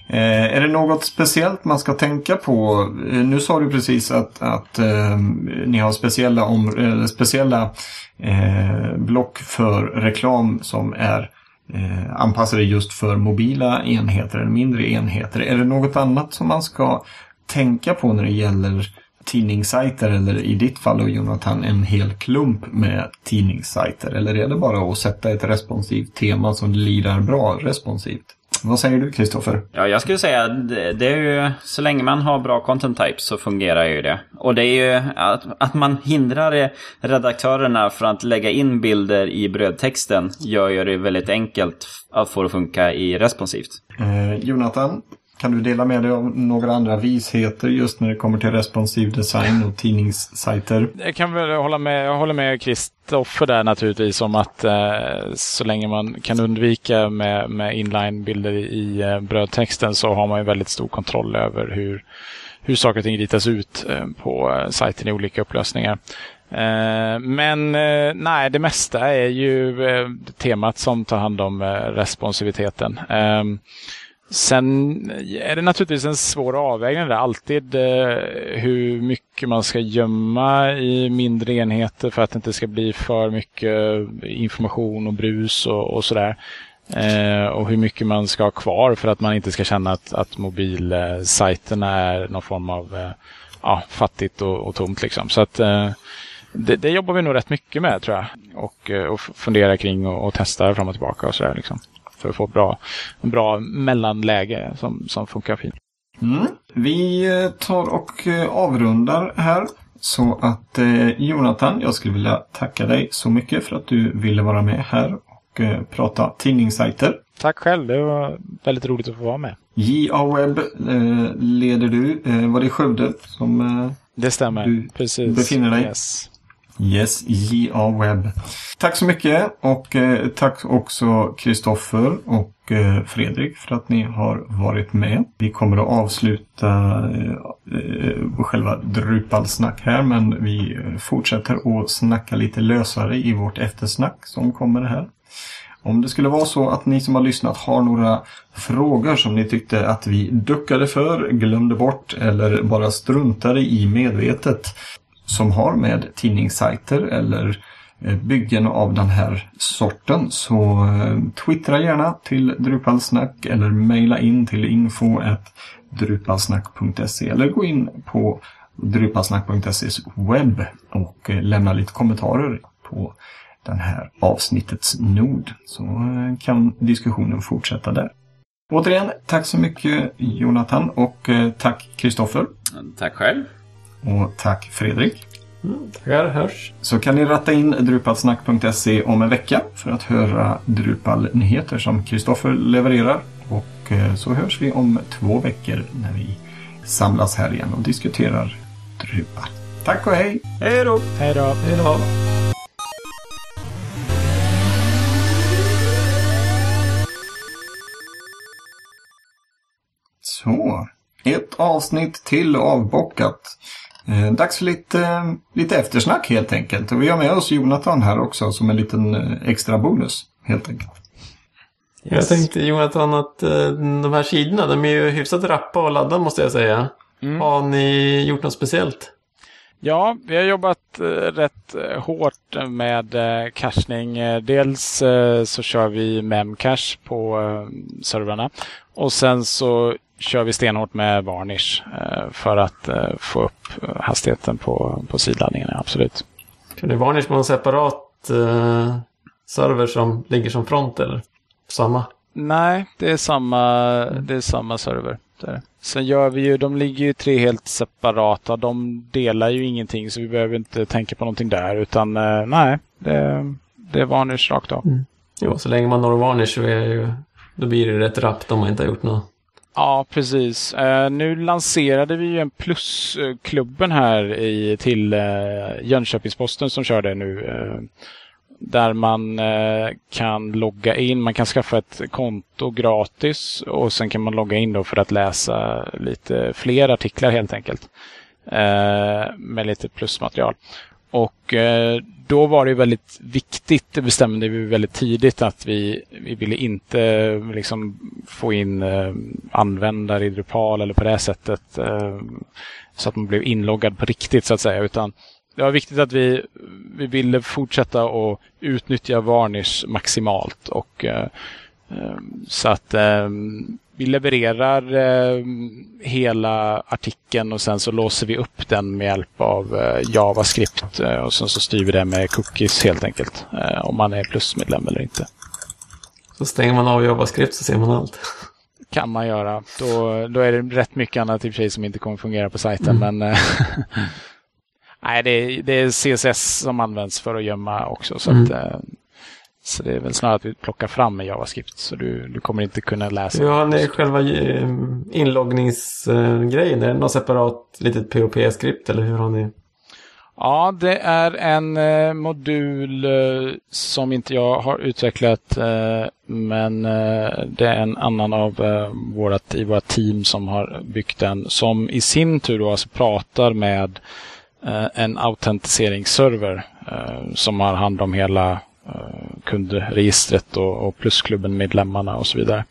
Eh, är det något speciellt man ska tänka på? Eh, nu sa du precis att, att eh, ni har speciella, om, speciella eh, block för reklam som är eh, anpassade just för mobila enheter eller mindre enheter. Är det något annat som man ska tänka på när det gäller tidningssajter eller i ditt fall då Jonathan en hel klump med tidningssajter? Eller är det bara att sätta ett responsivt tema som lirar bra responsivt? Vad säger du Kristoffer? Ja, jag skulle säga att det det är ju så länge man har bra content types så fungerar ju det. Och det är ju att, att man hindrar eh, redaktörerna från att lägga in bilder i brödtexten gör ju det väldigt enkelt att få det att funka i responsivt. Eh, Jonathan, kan du dela med dig av några andra visheter just när det kommer till responsiv design och tidningssajter? Jag kan väl hålla med, jag håller med Kristoffer där naturligtvis om att eh, så länge man kan undvika med, med inline-bilder i, i eh, brödtexten så har man ju väldigt stor kontroll över hur, hur saker och ting ritas ut eh, på eh, sajten i olika upplösningar. Eh, men eh, nej, det mesta är ju temat som tar hand om responsiviteten. Ehm, Sen är det naturligtvis en svår avvägning där. Alltid eh, hur mycket man ska gömma i mindre enheter för att det inte ska bli för mycket information och brus och, och sådär. Eh, och hur mycket man ska ha kvar för att man inte ska känna att, att mobilsajterna är någon form av eh, ja, fattigt och, och tomt. Liksom. Så att eh, det, det jobbar vi nog rätt mycket med tror jag. Och, eh, och funderar kring och, och testar fram och tillbaka och sådär. Liksom för att få bra, bra mellanläge som, som funkar fint. Mm. Vi eh, tar och eh, avrundar här. Så att eh, Jonathan, jag skulle vilja tacka dig så mycket för att du ville vara med här och eh, prata tidningssajter. Tack själv, det var väldigt roligt att få vara med. JA Web eh, leder du. Eh, var det Skövde som eh, Det stämmer, Du precis. befinner dig? Yes. Yes, JA-webb. Tack så mycket och eh, tack också Kristoffer och eh, Fredrik för att ni har varit med. Vi kommer att avsluta eh, eh, själva Drupalsnack här men vi eh, fortsätter att snacka lite lösare i vårt eftersnack som kommer här. Om det skulle vara så att ni som har lyssnat har några frågor som ni tyckte att vi duckade för, glömde bort eller bara struntade i medvetet som har med tidningssajter eller eh, byggen av den här sorten så eh, twittra gärna till Drupalsnack eller mejla in till info.drupalsnack.se eller gå in på drupalsnack.ses webb och eh, lämna lite kommentarer på den här avsnittets nod så kan diskussionen fortsätta där. Återigen, tack så mycket Jonathan och tack Kristoffer Tack själv och tack Fredrik. Tackar, hörs. Så kan ni ratta in drupalsnack.se om en vecka för att höra Drupal-nyheter som Kristoffer levererar. Och eh, så hörs vi om två veckor när vi samlas här igen och diskuterar Drupal. Tack och hej! Hej då! Hej då. Hej då. Så, ett avsnitt till avbockat. Eh, dags för lite, lite eftersnack helt enkelt. Och vi har med oss Jonathan här också som en liten eh, extra bonus helt enkelt. Jag tänkte Jonathan att eh, de här sidorna, de är ju hyfsat rappa och ladda måste jag säga. Har ni gjort något speciellt? Ja, vi har jobbat eh, rätt eh, hårt med eh, cachning. Dels så kör vi memcache på servrarna och sen så kör vi stenhårt med varnish för att få upp hastigheten på, på sidladdningarna. Absolut. Kan det varnish på en separat eh, server som ligger som front eller? Samma? Nej, det är samma, det är samma server. Där. Sen gör vi ju, de ligger ju tre helt separata. De delar ju ingenting så vi behöver inte tänka på någonting där. Utan eh, nej, det, det är varnish rakt av. Jo, så länge man når varnish så är ju, då blir det rätt rappt om man inte har gjort något. Ja, precis. Eh, nu lanserade vi ju en plusklubben här i, till eh, Jönköpingsposten som kör det nu. Eh, där man eh, kan logga in, man kan skaffa ett konto gratis och sen kan man logga in då för att läsa lite fler artiklar helt enkelt. Eh, med lite plusmaterial. Och eh, då var det väldigt viktigt, det bestämde vi väldigt tidigt att vi, vi ville inte liksom få in användare i Drupal eller på det sättet. Så att man blev inloggad på riktigt så att säga. Utan det var viktigt att vi, vi ville fortsätta att utnyttja Varnish maximalt. Och, eh, eh, så att eh, vi levererar eh, hela artikeln och sen så låser vi upp den med hjälp av JavaScript. Och sen så styr vi det med cookies helt enkelt. Om man är plusmedlem eller inte. Så stänger man av JavaScript så ser man allt. kan man göra. Då, då är det rätt mycket annat i och för sig som inte kommer fungera på sajten. Men eh, Nej, det är, det är CSS som används för att gömma också. Så, Mm. att, eh, så det är väl snarare att vi plockar fram med JavaScript. Så du, du kommer inte kunna läsa. Hur har ni själva eh, inloggningsgrejen? Är det något separat litet POP-skript eller hur har ni? Ja, det är en eh, modul eh, som inte jag har utvecklat. Eh, men det är en annan av vårat, i våra team som har byggt den. Som i sin tur då alltså pratar med en autentiseringsserver eh, som har hand om hela eh, kundregistret och, och plusklubben-medlemmarna och så vidare.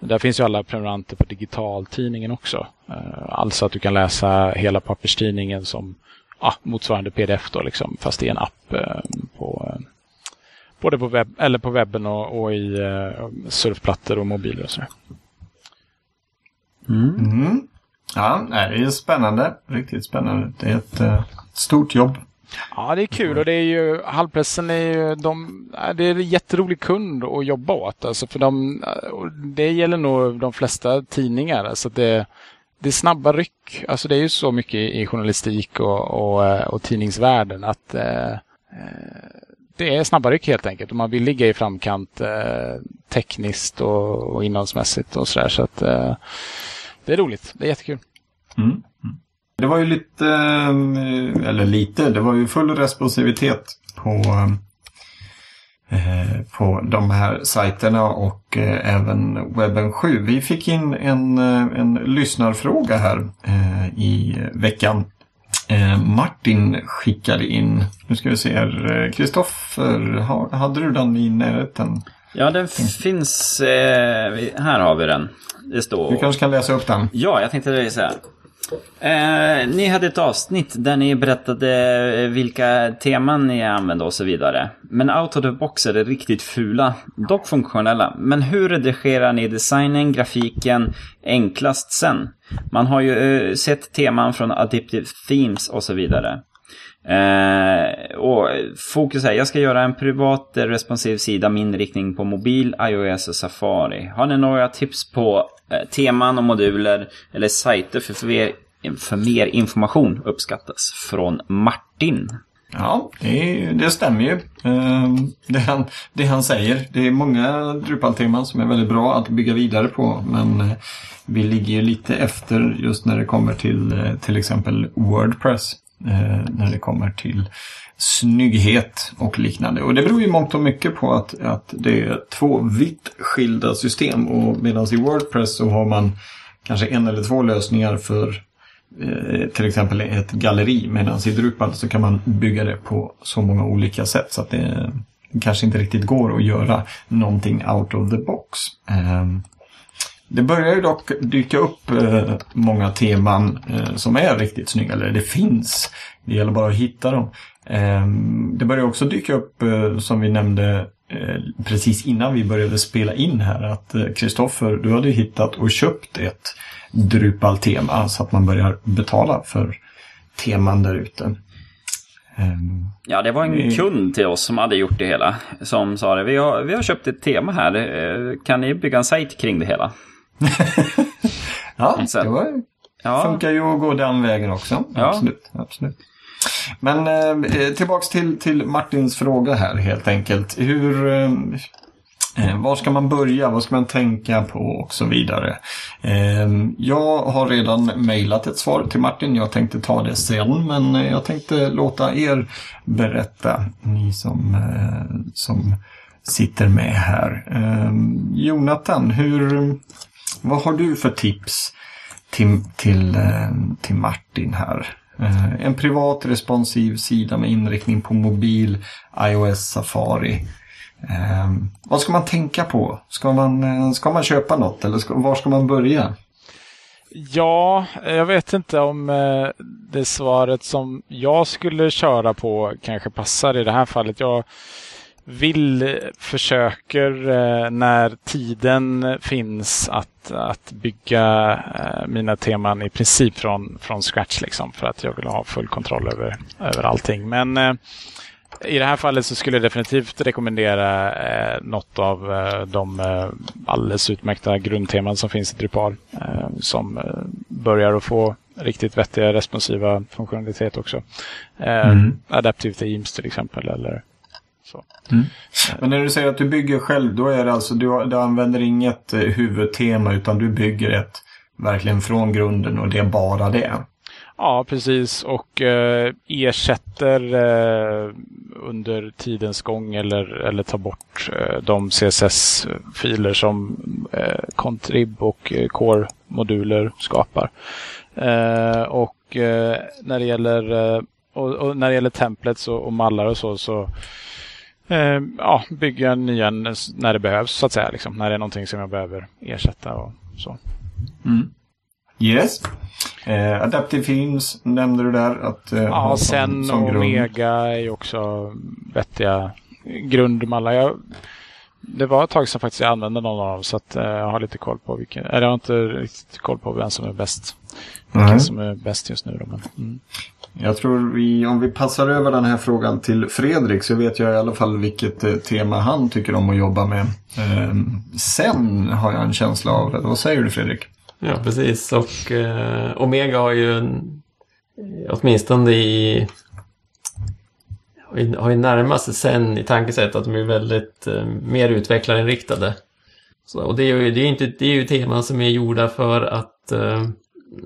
Där finns ju alla prenumeranter på digitaltidningen också. Eh, alltså att du kan läsa hela papperstidningen som ja, motsvarande pdf då liksom, fast i en app eh, på eh, både på, webb, eller på webben och, och i eh, surfplattor och mobiler och sådär. Mm. Ja, det är spännande. Riktigt spännande. Det är ett eh, stort jobb. Ja, det är kul och det är ju Halvpressen är ju de, det är en jätterolig kund att jobba åt. Alltså för de, det gäller nog de flesta tidningar. Alltså det, det är snabba ryck. Alltså det är ju så mycket i journalistik och, och, eh, och tidningsvärlden att eh, eh, det är snabba ryck helt enkelt. Och man vill ligga i framkant eh, tekniskt och, och innehållsmässigt och sådär. Så att eh, det är roligt. Det är jättekul. Mm. Mm. Det var ju lite, eller lite, det var ju full responsivitet på Eh, på de här sajterna och eh, även webben 7. Vi fick in en, eh, en lyssnarfråga här i veckan. Martin skickade in, nu ska vi se här, Kristoffer, hade du den i närheten? Ja, den finns, här har vi den. Det står... Du kanske kan läsa upp den? Ja, jag tänkte det så här. Eh, ni hade ett avsnitt där ni berättade vilka teman ni använde och så vidare. Men out of the box är det riktigt fula, dock funktionella. Men hur redigerar ni designen, grafiken enklast sen? Man har ju eh, sett teman från Adaptive Themes och så vidare. Eh, fokus är, jag ska göra en privat eh, responsiv sida med inriktning på mobil, iOS och Safari. Har ni några tips på eh, teman och moduler eller sajter för fler, för mer information uppskattas? Från Martin. Ja, det, det stämmer ju. Eh, det, han, det han säger. Det är många Drupal-teman som är väldigt bra att bygga vidare på. Men eh, vi ligger ju lite efter just när det kommer till till exempel Wordpress Eh, när det kommer till snygghet och liknande. Och det beror ju mångt och mycket på att, att det är två vitt skilda system. Och medan i Wordpress så har man kanske en eller två lösningar för eh, till exempel ett galleri. Medan i Drupal så kan man bygga det på så många olika sätt så att det kanske inte riktigt går att göra någonting out of the box. Eh, det börjar ju dock dyka upp eh, många teman eh, som är riktigt snygga, eller det finns. Det gäller bara att hitta dem. Eh, det börjar också dyka upp, eh, som vi nämnde eh, precis innan vi började spela in här, att Kristoffer, du hade hittat och köpt ett Drupal-tema så att man börjar betala för teman där ute. Ehm, ja, det var en kund till oss som hade gjort det hela. Som sa det, vi har, vi har köpt ett tema här. Kan ni bygga en sajt kring det hela? ja, det var, ja. funkar ju att gå den vägen också. Ja. Absolut, absolut. Men eh, tillbaks till, till Martins fråga här helt enkelt. Hur, eh, eh, var ska man börja? Vad ska man tänka på? Och så vidare. Eh, jag har redan mejlat ett svar till Martin. Jag tänkte ta det sen. Men jag tänkte låta er berätta. Ni som, eh, som sitter med här. Eh, Jonathan, hur, vad har du för tips till, till, eh, till Martin här? Eh, en privat responsiv sida med inriktning på mobil, iOS, Safari. Eh, vad ska man tänka på? Ska man, ska man köpa något eller ska, var ska man börja? Ja, jag vet inte om det svaret som jag skulle köra på kanske passar i det här fallet. Jag vill, försöker eh, när tiden finns att, att bygga eh, mina teman i princip från, från scratch liksom för att jag vill ha full kontroll över, över allting. Men eh, i det här fallet så skulle jag definitivt rekommendera eh, något av de eh, alldeles utmärkta grundteman som finns i Drupal. Som börjar att få riktigt vettiga responsiva funktionalitet också. Mm. Adaptive Themes till exempel eller så. Mm. Men när du säger att du bygger själv, då är det alltså du, du använder inget eh, huvudtema utan du bygger ett verkligen från grunden och det är bara det. Ja, precis. Och eh, ersätter eh, under tidens gång eller, eller tar bort eh, de CSS-filer som eh, Contrib och eh, Core-moduler skapar. Eh, och när det gäller och, och, när det gäller templates och, och mallar och så, så eh, ja, bygga nya när det behövs så att säga. Liksom, när det är någonting som jag behöver ersätta och så. Mm. Yes. Eh, Adaptive Films nämnde du där. Att, eh, ja, sen som, och Omega är ju också vettiga grundmallar. Jag, det var ett tag sedan faktiskt jag använde någon av dem så att, eh, jag har lite koll på vilken. Eller jag har inte riktigt koll på vem som är bäst. Vilken mm. som är bäst just nu. Då, men, mm. Jag tror vi, om vi passar över den här frågan till Fredrik så vet jag i alla fall vilket eh, tema han tycker om att jobba med. Ehm, sen har jag en känsla av, vad säger du Fredrik? Ja, precis. Och eh, Omega har ju en, åtminstone i har ju- närmast sen i tankesätt att de är väldigt eh, mer utvecklarinriktade. Så, och det är ju, det är inte, det är ju teman som är gjorda för att eh,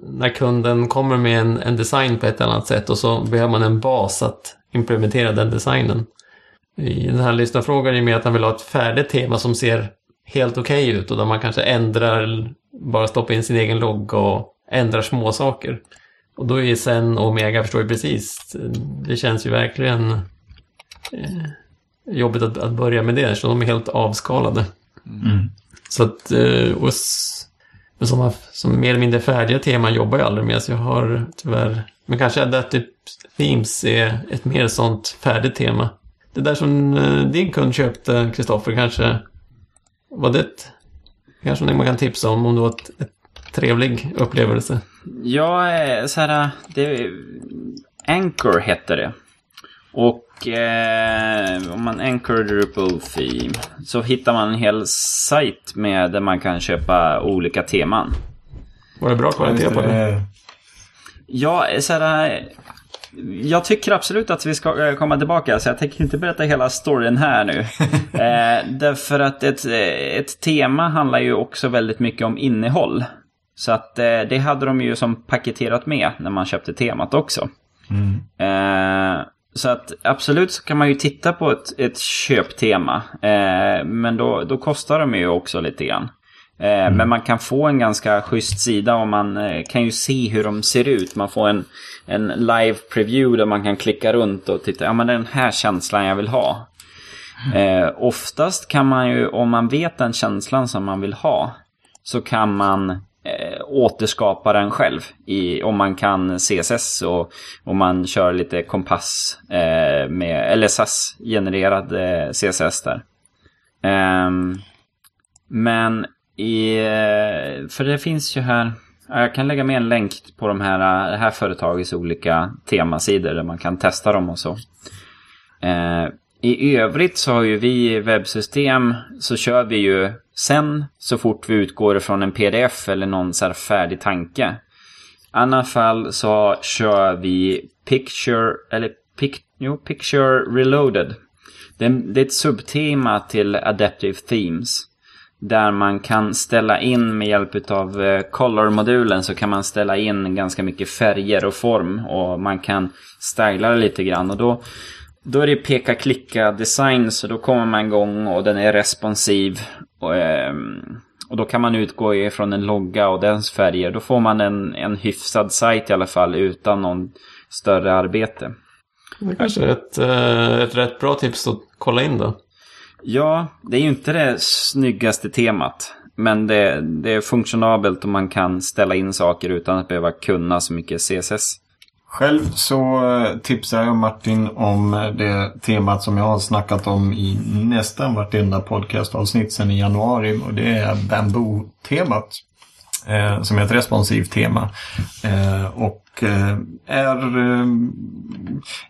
när kunden kommer med en, en design på ett eller annat sätt och så behöver man en bas att implementera den designen. I den här lyssnarfrågan är mer att han vill ha ett färdigt tema som ser helt okej ut och där man kanske ändrar, bara stoppar in sin egen logga och ändrar små saker. Och då är sen Omega förstår ju precis. Det känns ju verkligen eh, jobbigt att, att börja med det, så de är helt avskalade. Så att, eh, och men som, har- som mer eller mindre färdiga teman jobbar jag aldrig med, så jag har tyvärr... Men kanske att typ Themes är ett mer sånt färdigt tema. Det där som eh, din kund köpte, Kristoffer, kanske... Var det ett, kanske något man kan tipsa om, om det var ett, ett trevlig upplevelse? Ja, eh, så här, det, Anchor hette det. Och eh, om man Anchor Drupal Theme så hittar man en hel sajt med där man kan köpa olika teman. Var det bra kvalitet på det? Ja, så här, jag tycker absolut att vi ska eh, komma tillbaka, så jag tänker inte berätta hela storyn här nu. eh, därför att ett, ett tema handlar ju också väldigt mycket om innehåll. Så att eh, det hade de ju som paketerat med när man köpte temat också. Eh, så att absolut så kan man ju titta på ett, ett köptema. Eh, men då, då kostar de ju också lite grann. Eh, Men man kan få en ganska schysst sida och man eh, kan ju se hur de ser ut. Man får en, en live preview där man kan klicka runt och titta. Ja men den här känslan jag vill ha. Eh, oftast kan man ju, om man vet den känslan som man vill ha, så kan man eh, återskapa den själv. I, om man kan CSS och om man kör lite kompass eh, med LSS-genererad eh, CSS där. Ehm, men i, eh, för det finns ju här, jag kan lägga med en länk på de här, eh, det här företagets olika temasidor där man kan testa dem och så. Eh, i övrigt så har ju vi i webbsystem så kör vi ju sen så fort vi utgår ifrån en pdf eller någon så här färdig tanke. I annat fall så kör vi Picture, eller pic, jo, Picture Reloaded. Det är, det är ett subtema till Adaptive Themes. Där man kan ställa in med hjälp av eh, Color-modulen så kan man ställa in ganska mycket färger och form. Och man kan styla det lite grann. Och då, då är det peka-klicka design så då kommer man igång och den är responsiv. Och, ehm, och då kan man utgå ifrån en logga och dens färger. Då får man en, en hyfsad sajt i alla fall utan någon större arbete. Det kanske är ett, eh, ett rätt bra tips att kolla in då. Ja, det är ju inte det snyggaste temat. Men det, det är funktionabelt och man kan ställa in saker utan att behöva kunna så mycket CSS. Själv så eh, tipsar jag Martin om eh, det temat som jag har snackat om i nästan vartenda podcastavsnitt sedan i januari. Och det är Bamboo-temat. Eh, som är ett responsivt tema. Eh, och eh, är... Eh,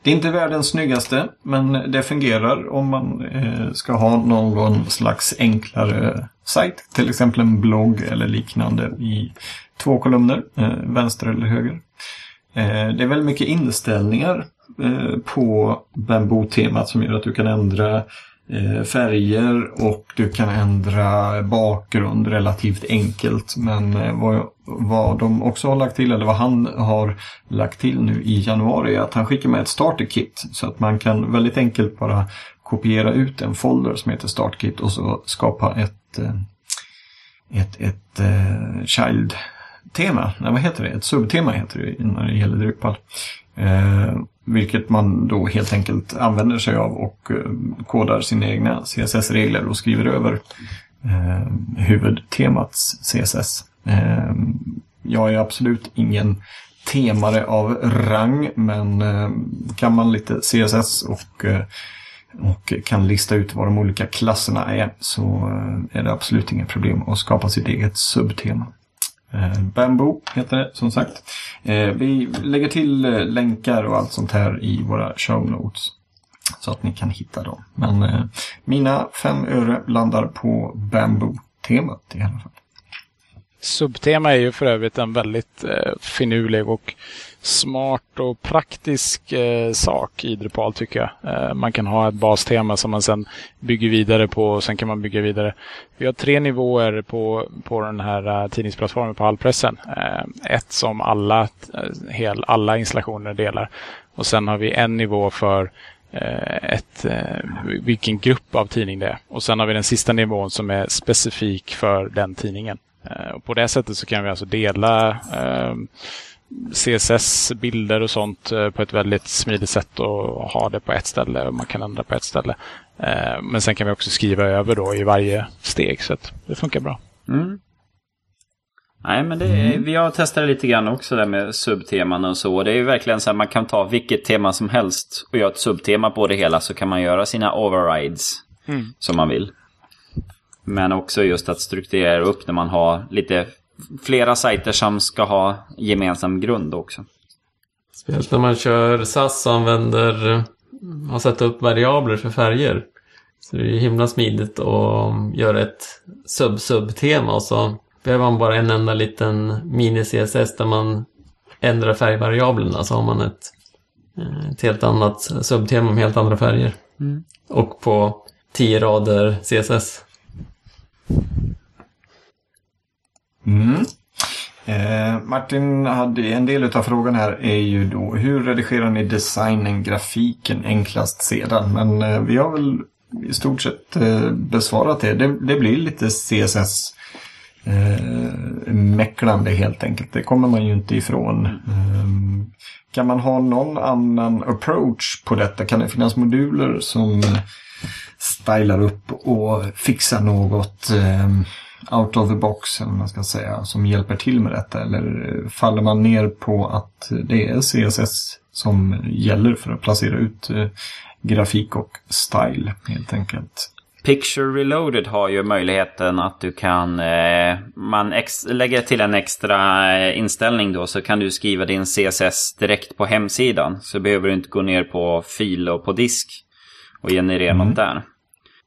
det är inte världens snyggaste, men det fungerar om man eh, ska ha någon slags enklare sajt. Till exempel en blogg eller liknande i två kolumner, eh, vänster eller höger. Eh, det är väldigt mycket inställningar eh, på Bamboo-temat som gör att du kan ändra eh, färger och du kan ändra bakgrund relativt enkelt. Men vad, vad de också har lagt till, eller vad han har lagt till nu i januari, är att han skickar med ett starter-kit. Så att man kan väldigt enkelt bara kopiera ut en folder som heter startkit och så skapa ett, ett, ett, ett child tema, nej vad heter det? Ett subtema heter det när det gäller Drupal. Eh, vilket man då helt enkelt använder sig av och eh, kodar sina egna CSS-regler och skriver över eh, huvudtemats CSS. Eh, jag är absolut ingen temare av rang men eh, kan man lite CSS och eh, och kan lista ut vad de olika klasserna är så eh, är det absolut inga problem att skapa sitt eget subtema. Eh, Bamboo heter det som sagt. Eh, vi lägger till eh, länkar och allt sånt här i våra show notes. Så att ni kan hitta dem. Men mina fem öre landar på Bamboo-temat i alla fall. Subtema är ju för övrigt en väldigt finurlig och smart och praktisk eh, sak i Drupal tycker jag. Eh, man kan ha ett bastema som man sen bygger vidare på och sen kan man bygga vidare. Vi har tre nivåer på, på den här uh, tidningsplattformen på Allpressen. Eh, ett som alla, eh, hel, alla installationer delar. Och sen har vi en nivå för eh, ett, eh, vilken grupp av tidning det är. Och sen har vi den sista nivån som är specifik för den tidningen. Och på det sättet så kan vi alltså dela CSS-bilder och sånt eh, på ett väldigt smidigt sätt och ha det på ett ställe och man kan ändra på ett ställe. Eh, men sen kan vi också skriva över då i varje steg så att det funkar bra. Mm. Nej, men det mm. vi har testat lite grann också där med subteman och så. Det är ju verkligen så att man kan ta vilket tema som helst och göra ett subtema på det hela så kan man göra sina overrides mm. som man vill. Men också just att strukturera upp när man har lite flera sajter som ska ha gemensam grund också. Speciellt när man kör SAS och använder, har satt upp variabler för färger. Så det är himla smidigt att göra ett sub-sub-tema och så behöver man bara en enda liten mini-CSS där man ändrar färgvariablerna så har man ett, eh, ett helt annat subtema med helt andra färger. Mm. Och på tio rader CSS. Mm. Eh, Martin hade en del av frågan här är ju då hur redigerar ni designen, grafiken enklast sedan? Men eh, vi har väl i stort sett eh, besvarat det. det. det. blir lite CSS eh, mäcklande helt enkelt. Det kommer man ju inte ifrån. Eh, kan man ha någon annan approach på detta? Kan det finnas moduler som stylar upp och fixar något? Eh, Out of the box, eller man ska säga, som hjälper till med detta? Eller faller man ner på att det är CSS som gäller för att placera ut eh, grafik och style helt enkelt? Picture Reloaded har ju möjligheten att du kan, eh, man lägger till en extra eh, inställning då så kan du skriva din CSS direkt på hemsidan. Så behöver du inte gå ner på fil och på disk och generera mm. något där.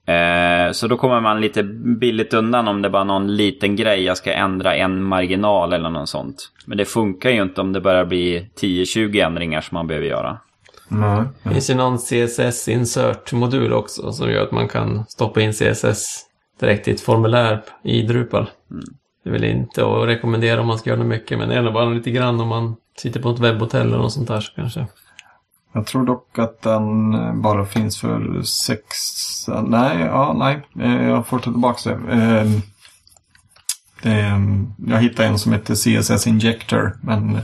Eh, så då kommer man lite billigt undan om det bara är någon liten grej. Jag ska ändra en marginal eller något sånt. Men det funkar ju inte om det börjar bli 10-20 ändringar som man behöver göra. Mm. Det finns ju någon CSS insert-modul också som gör att man kan stoppa in CSS direkt i ett formulär i Drupal. Mm. Det är väl inte att rekommendera om man ska göra det mycket, men det är bara lite grann om man sitter på ett webbhotell eller något sånt där så kanske. Jag tror dock att den eh, bara finns för sex... Nej, ja, nej. Eh, jag får ta tillbaka det. Ehm, ehm, jag hittade en som heter CSS Injector. Men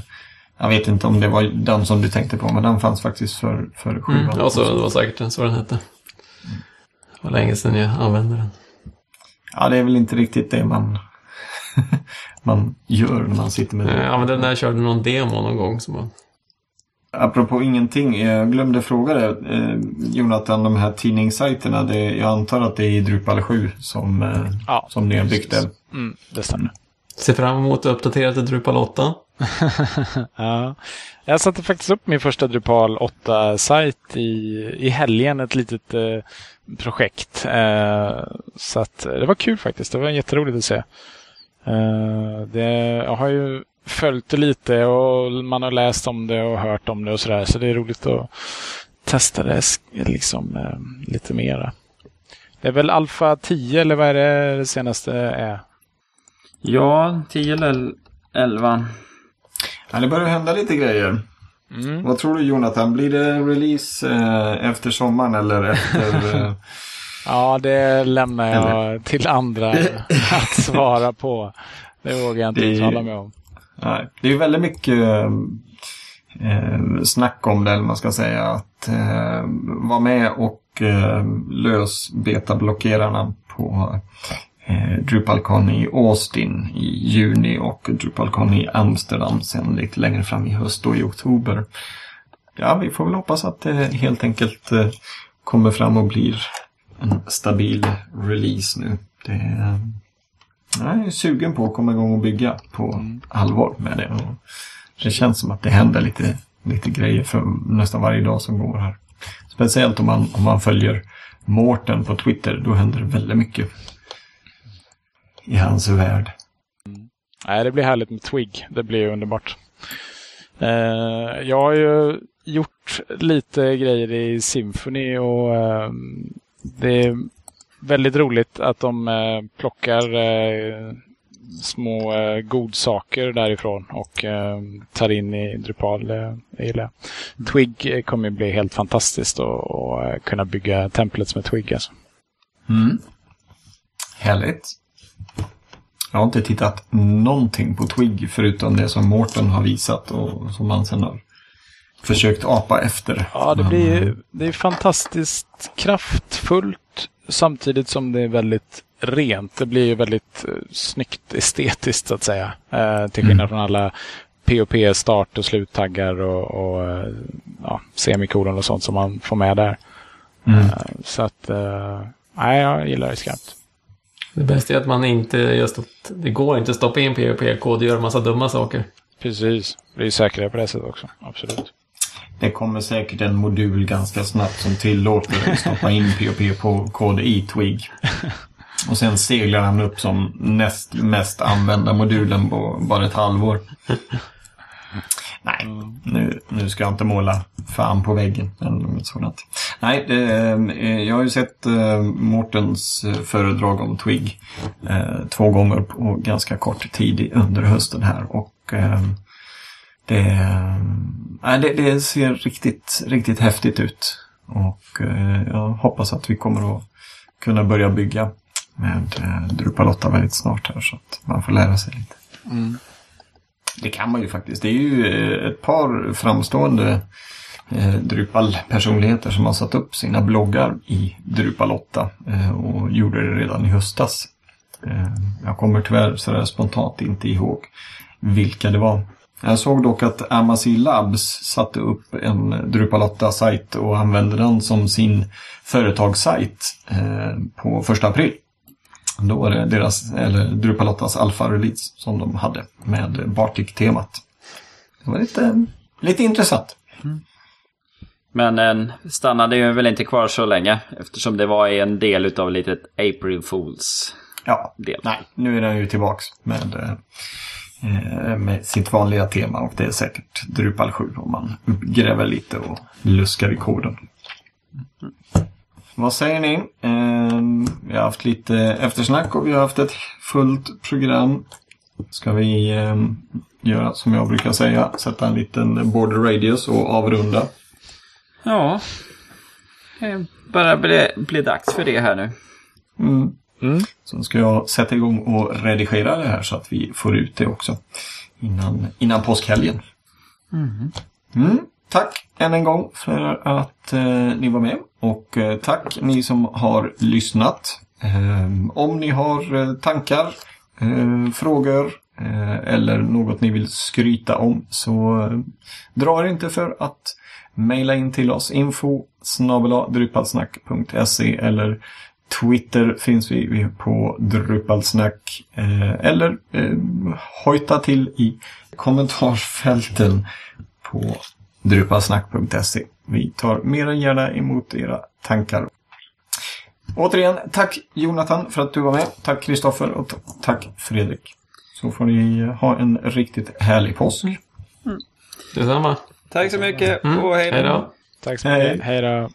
jag vet inte om det var den som du tänkte på. Men den fanns faktiskt för, för sjuan. Mm, ja, så det var säkert så den hette. Det var länge sedan jag använde den. Ja, det är väl inte riktigt det man, man gör när man sitter med det. Jag använde den när jag körde någon demo någon gång. Som man Apropå ingenting, jag glömde fråga dig eh, Jonathan, de här tidningssajterna, det, jag antar att det är i Drupal 7 som, eh, ja, som ni har byggt det? Mm, det stämmer. Ser fram emot att uppdatera till Drupal 8. ja. Jag satte faktiskt upp min första Drupal 8-sajt i, i helgen, ett litet eh, projekt. Eh, så att, det var kul faktiskt, det var jätteroligt att se. Eh, det, jag har ju följt det lite och man har läst om det och hört om det och sådär. Så det är roligt att testa det liksom eh, lite mera. Det är väl Alfa 10 eller vad är det, det senaste är? Ja, 10 eller 11. Ja, det börjar hända lite grejer. Mm. Vad tror du Jonathan? Blir det release eh, efter sommaren eller efter... Eh... ja, det lämnar jag eller? till andra att svara på. Det vågar jag inte uttala mig om. Nej, det är väldigt mycket eh, snack om det, eller man ska säga. Att eh, vara med och eh, lös betablockerarna på eh, DrupalCon i Austin i juni och DrupalCon i Amsterdam sen lite längre fram i höst och i oktober. Ja, vi får väl hoppas att det helt enkelt eh, kommer fram och blir en stabil release nu. Det, eh, jag är sugen på att komma igång och bygga på mm. allvar med det. Och det känns som att det händer lite, lite grejer för nästan varje dag som går här. Speciellt om man, om man följer Mårten på Twitter. Då händer det väldigt mycket i hans värld. Nej, det blir härligt med Twig. Det blir underbart. Eh, jag har ju gjort lite grejer i Symphony och eh, det är väldigt roligt att de eh, plockar eh, små eh, godsaker därifrån och eh, tar in i Drupal. Eh, jag. Twig kommer bli helt fantastiskt och, och eh, kunna bygga templets med Twig. Alltså. Mm. Härligt. Jag har inte tittat någonting på Twig förutom det som Mårten har visat och som man sen har försökt apa efter. Ja, det blir det är fantastiskt kraftfullt samtidigt som det är väldigt rent. Det blir ju väldigt eh, snyggt estetiskt så att säga. Eh, till skillnad Mm. från alla POP start och sluttaggar och, och eh, ja, semikolon och sånt som man får med där. Mm. Eh, så att, eh, nej, jag gillar det skarpt. Det bästa är att man inte just att det går inte att stoppa in PVP-kod och göra massa dumma saker. Precis. Det är ju säkrare på det sättet också. Absolut. Det kommer säkert en modul ganska snabbt som tillåter dig att stoppa in POP-kod i Twig. Och sen seglar han upp som näst mest använda modulen på bara ett halvår. Nej, nu, nu ska jag inte måla fan på väggen eller något sådant. Nej, det, eh, jag har ju sett eh, Mårtens eh, föredrag om Twig eh, två gånger på ganska kort tid under hösten här. Och eh, det, nej, det, det ser riktigt, riktigt häftigt ut. Och eh, jag hoppas att vi kommer att kunna börja bygga med eh, Drupal 8 väldigt snart här så att man får lära sig lite. Det kan man ju faktiskt. Det är ju eh, ett par framstående eh, Drupal-personligheter som har satt upp sina bloggar i Drupal 8 eh, och gjorde det redan i höstas. Eh, jag kommer tyvärr sådär spontant inte ihåg vilka det var. Jag såg dock att Amazon Labs satte upp en Drupal 8-sajt och använde den som sin företagssajt eh, på första april. Då var det deras, eller Drupal 8s alfa-release som de hade med Bartik-temat. Det var lite, lite intressant. Men den stannade ju väl inte kvar så länge eftersom det var en del utav litet April Fools. Ja, Del. nej, nu är den ju tillbaks med, eh, med sitt vanliga tema och det är säkert Drupal 7 om man gräver lite och luskar i koden. Vad säger ni? Eh, vi har haft lite eftersnack och vi har haft ett fullt program. Ska vi eh, göra som jag brukar säga, sätta en liten border radius och avrunda? Ja. Det börjar bli, bli dags för det här nu. Mm. Mm. Sen ska jag sätta igång och redigera det här så att vi får ut det också. Innan, innan påskhelgen. Mm. Tack än en gång för att eh, ni var med. Och eh, tack ni som har lyssnat. Eh, om ni har eh, tankar, eh, frågor eh, eller något ni vill skryta om så eh, dra er inte för att mejla in till oss. Info drupalsnack.se eller Twitter finns vi, på Drupalsnack. Eh, eller eh, hojta till i kommentarsfälten på drupalsnack.se. Vi tar mer än gärna emot era tankar. Återigen, tack Jonathan för att du var med. Tack Kristoffer och tack Fredrik. Så får ni ha en riktigt härlig påsk. Detsamma. Tack så mycket Mm. och hej Hej då. Tack så Hej. mycket. Hej då.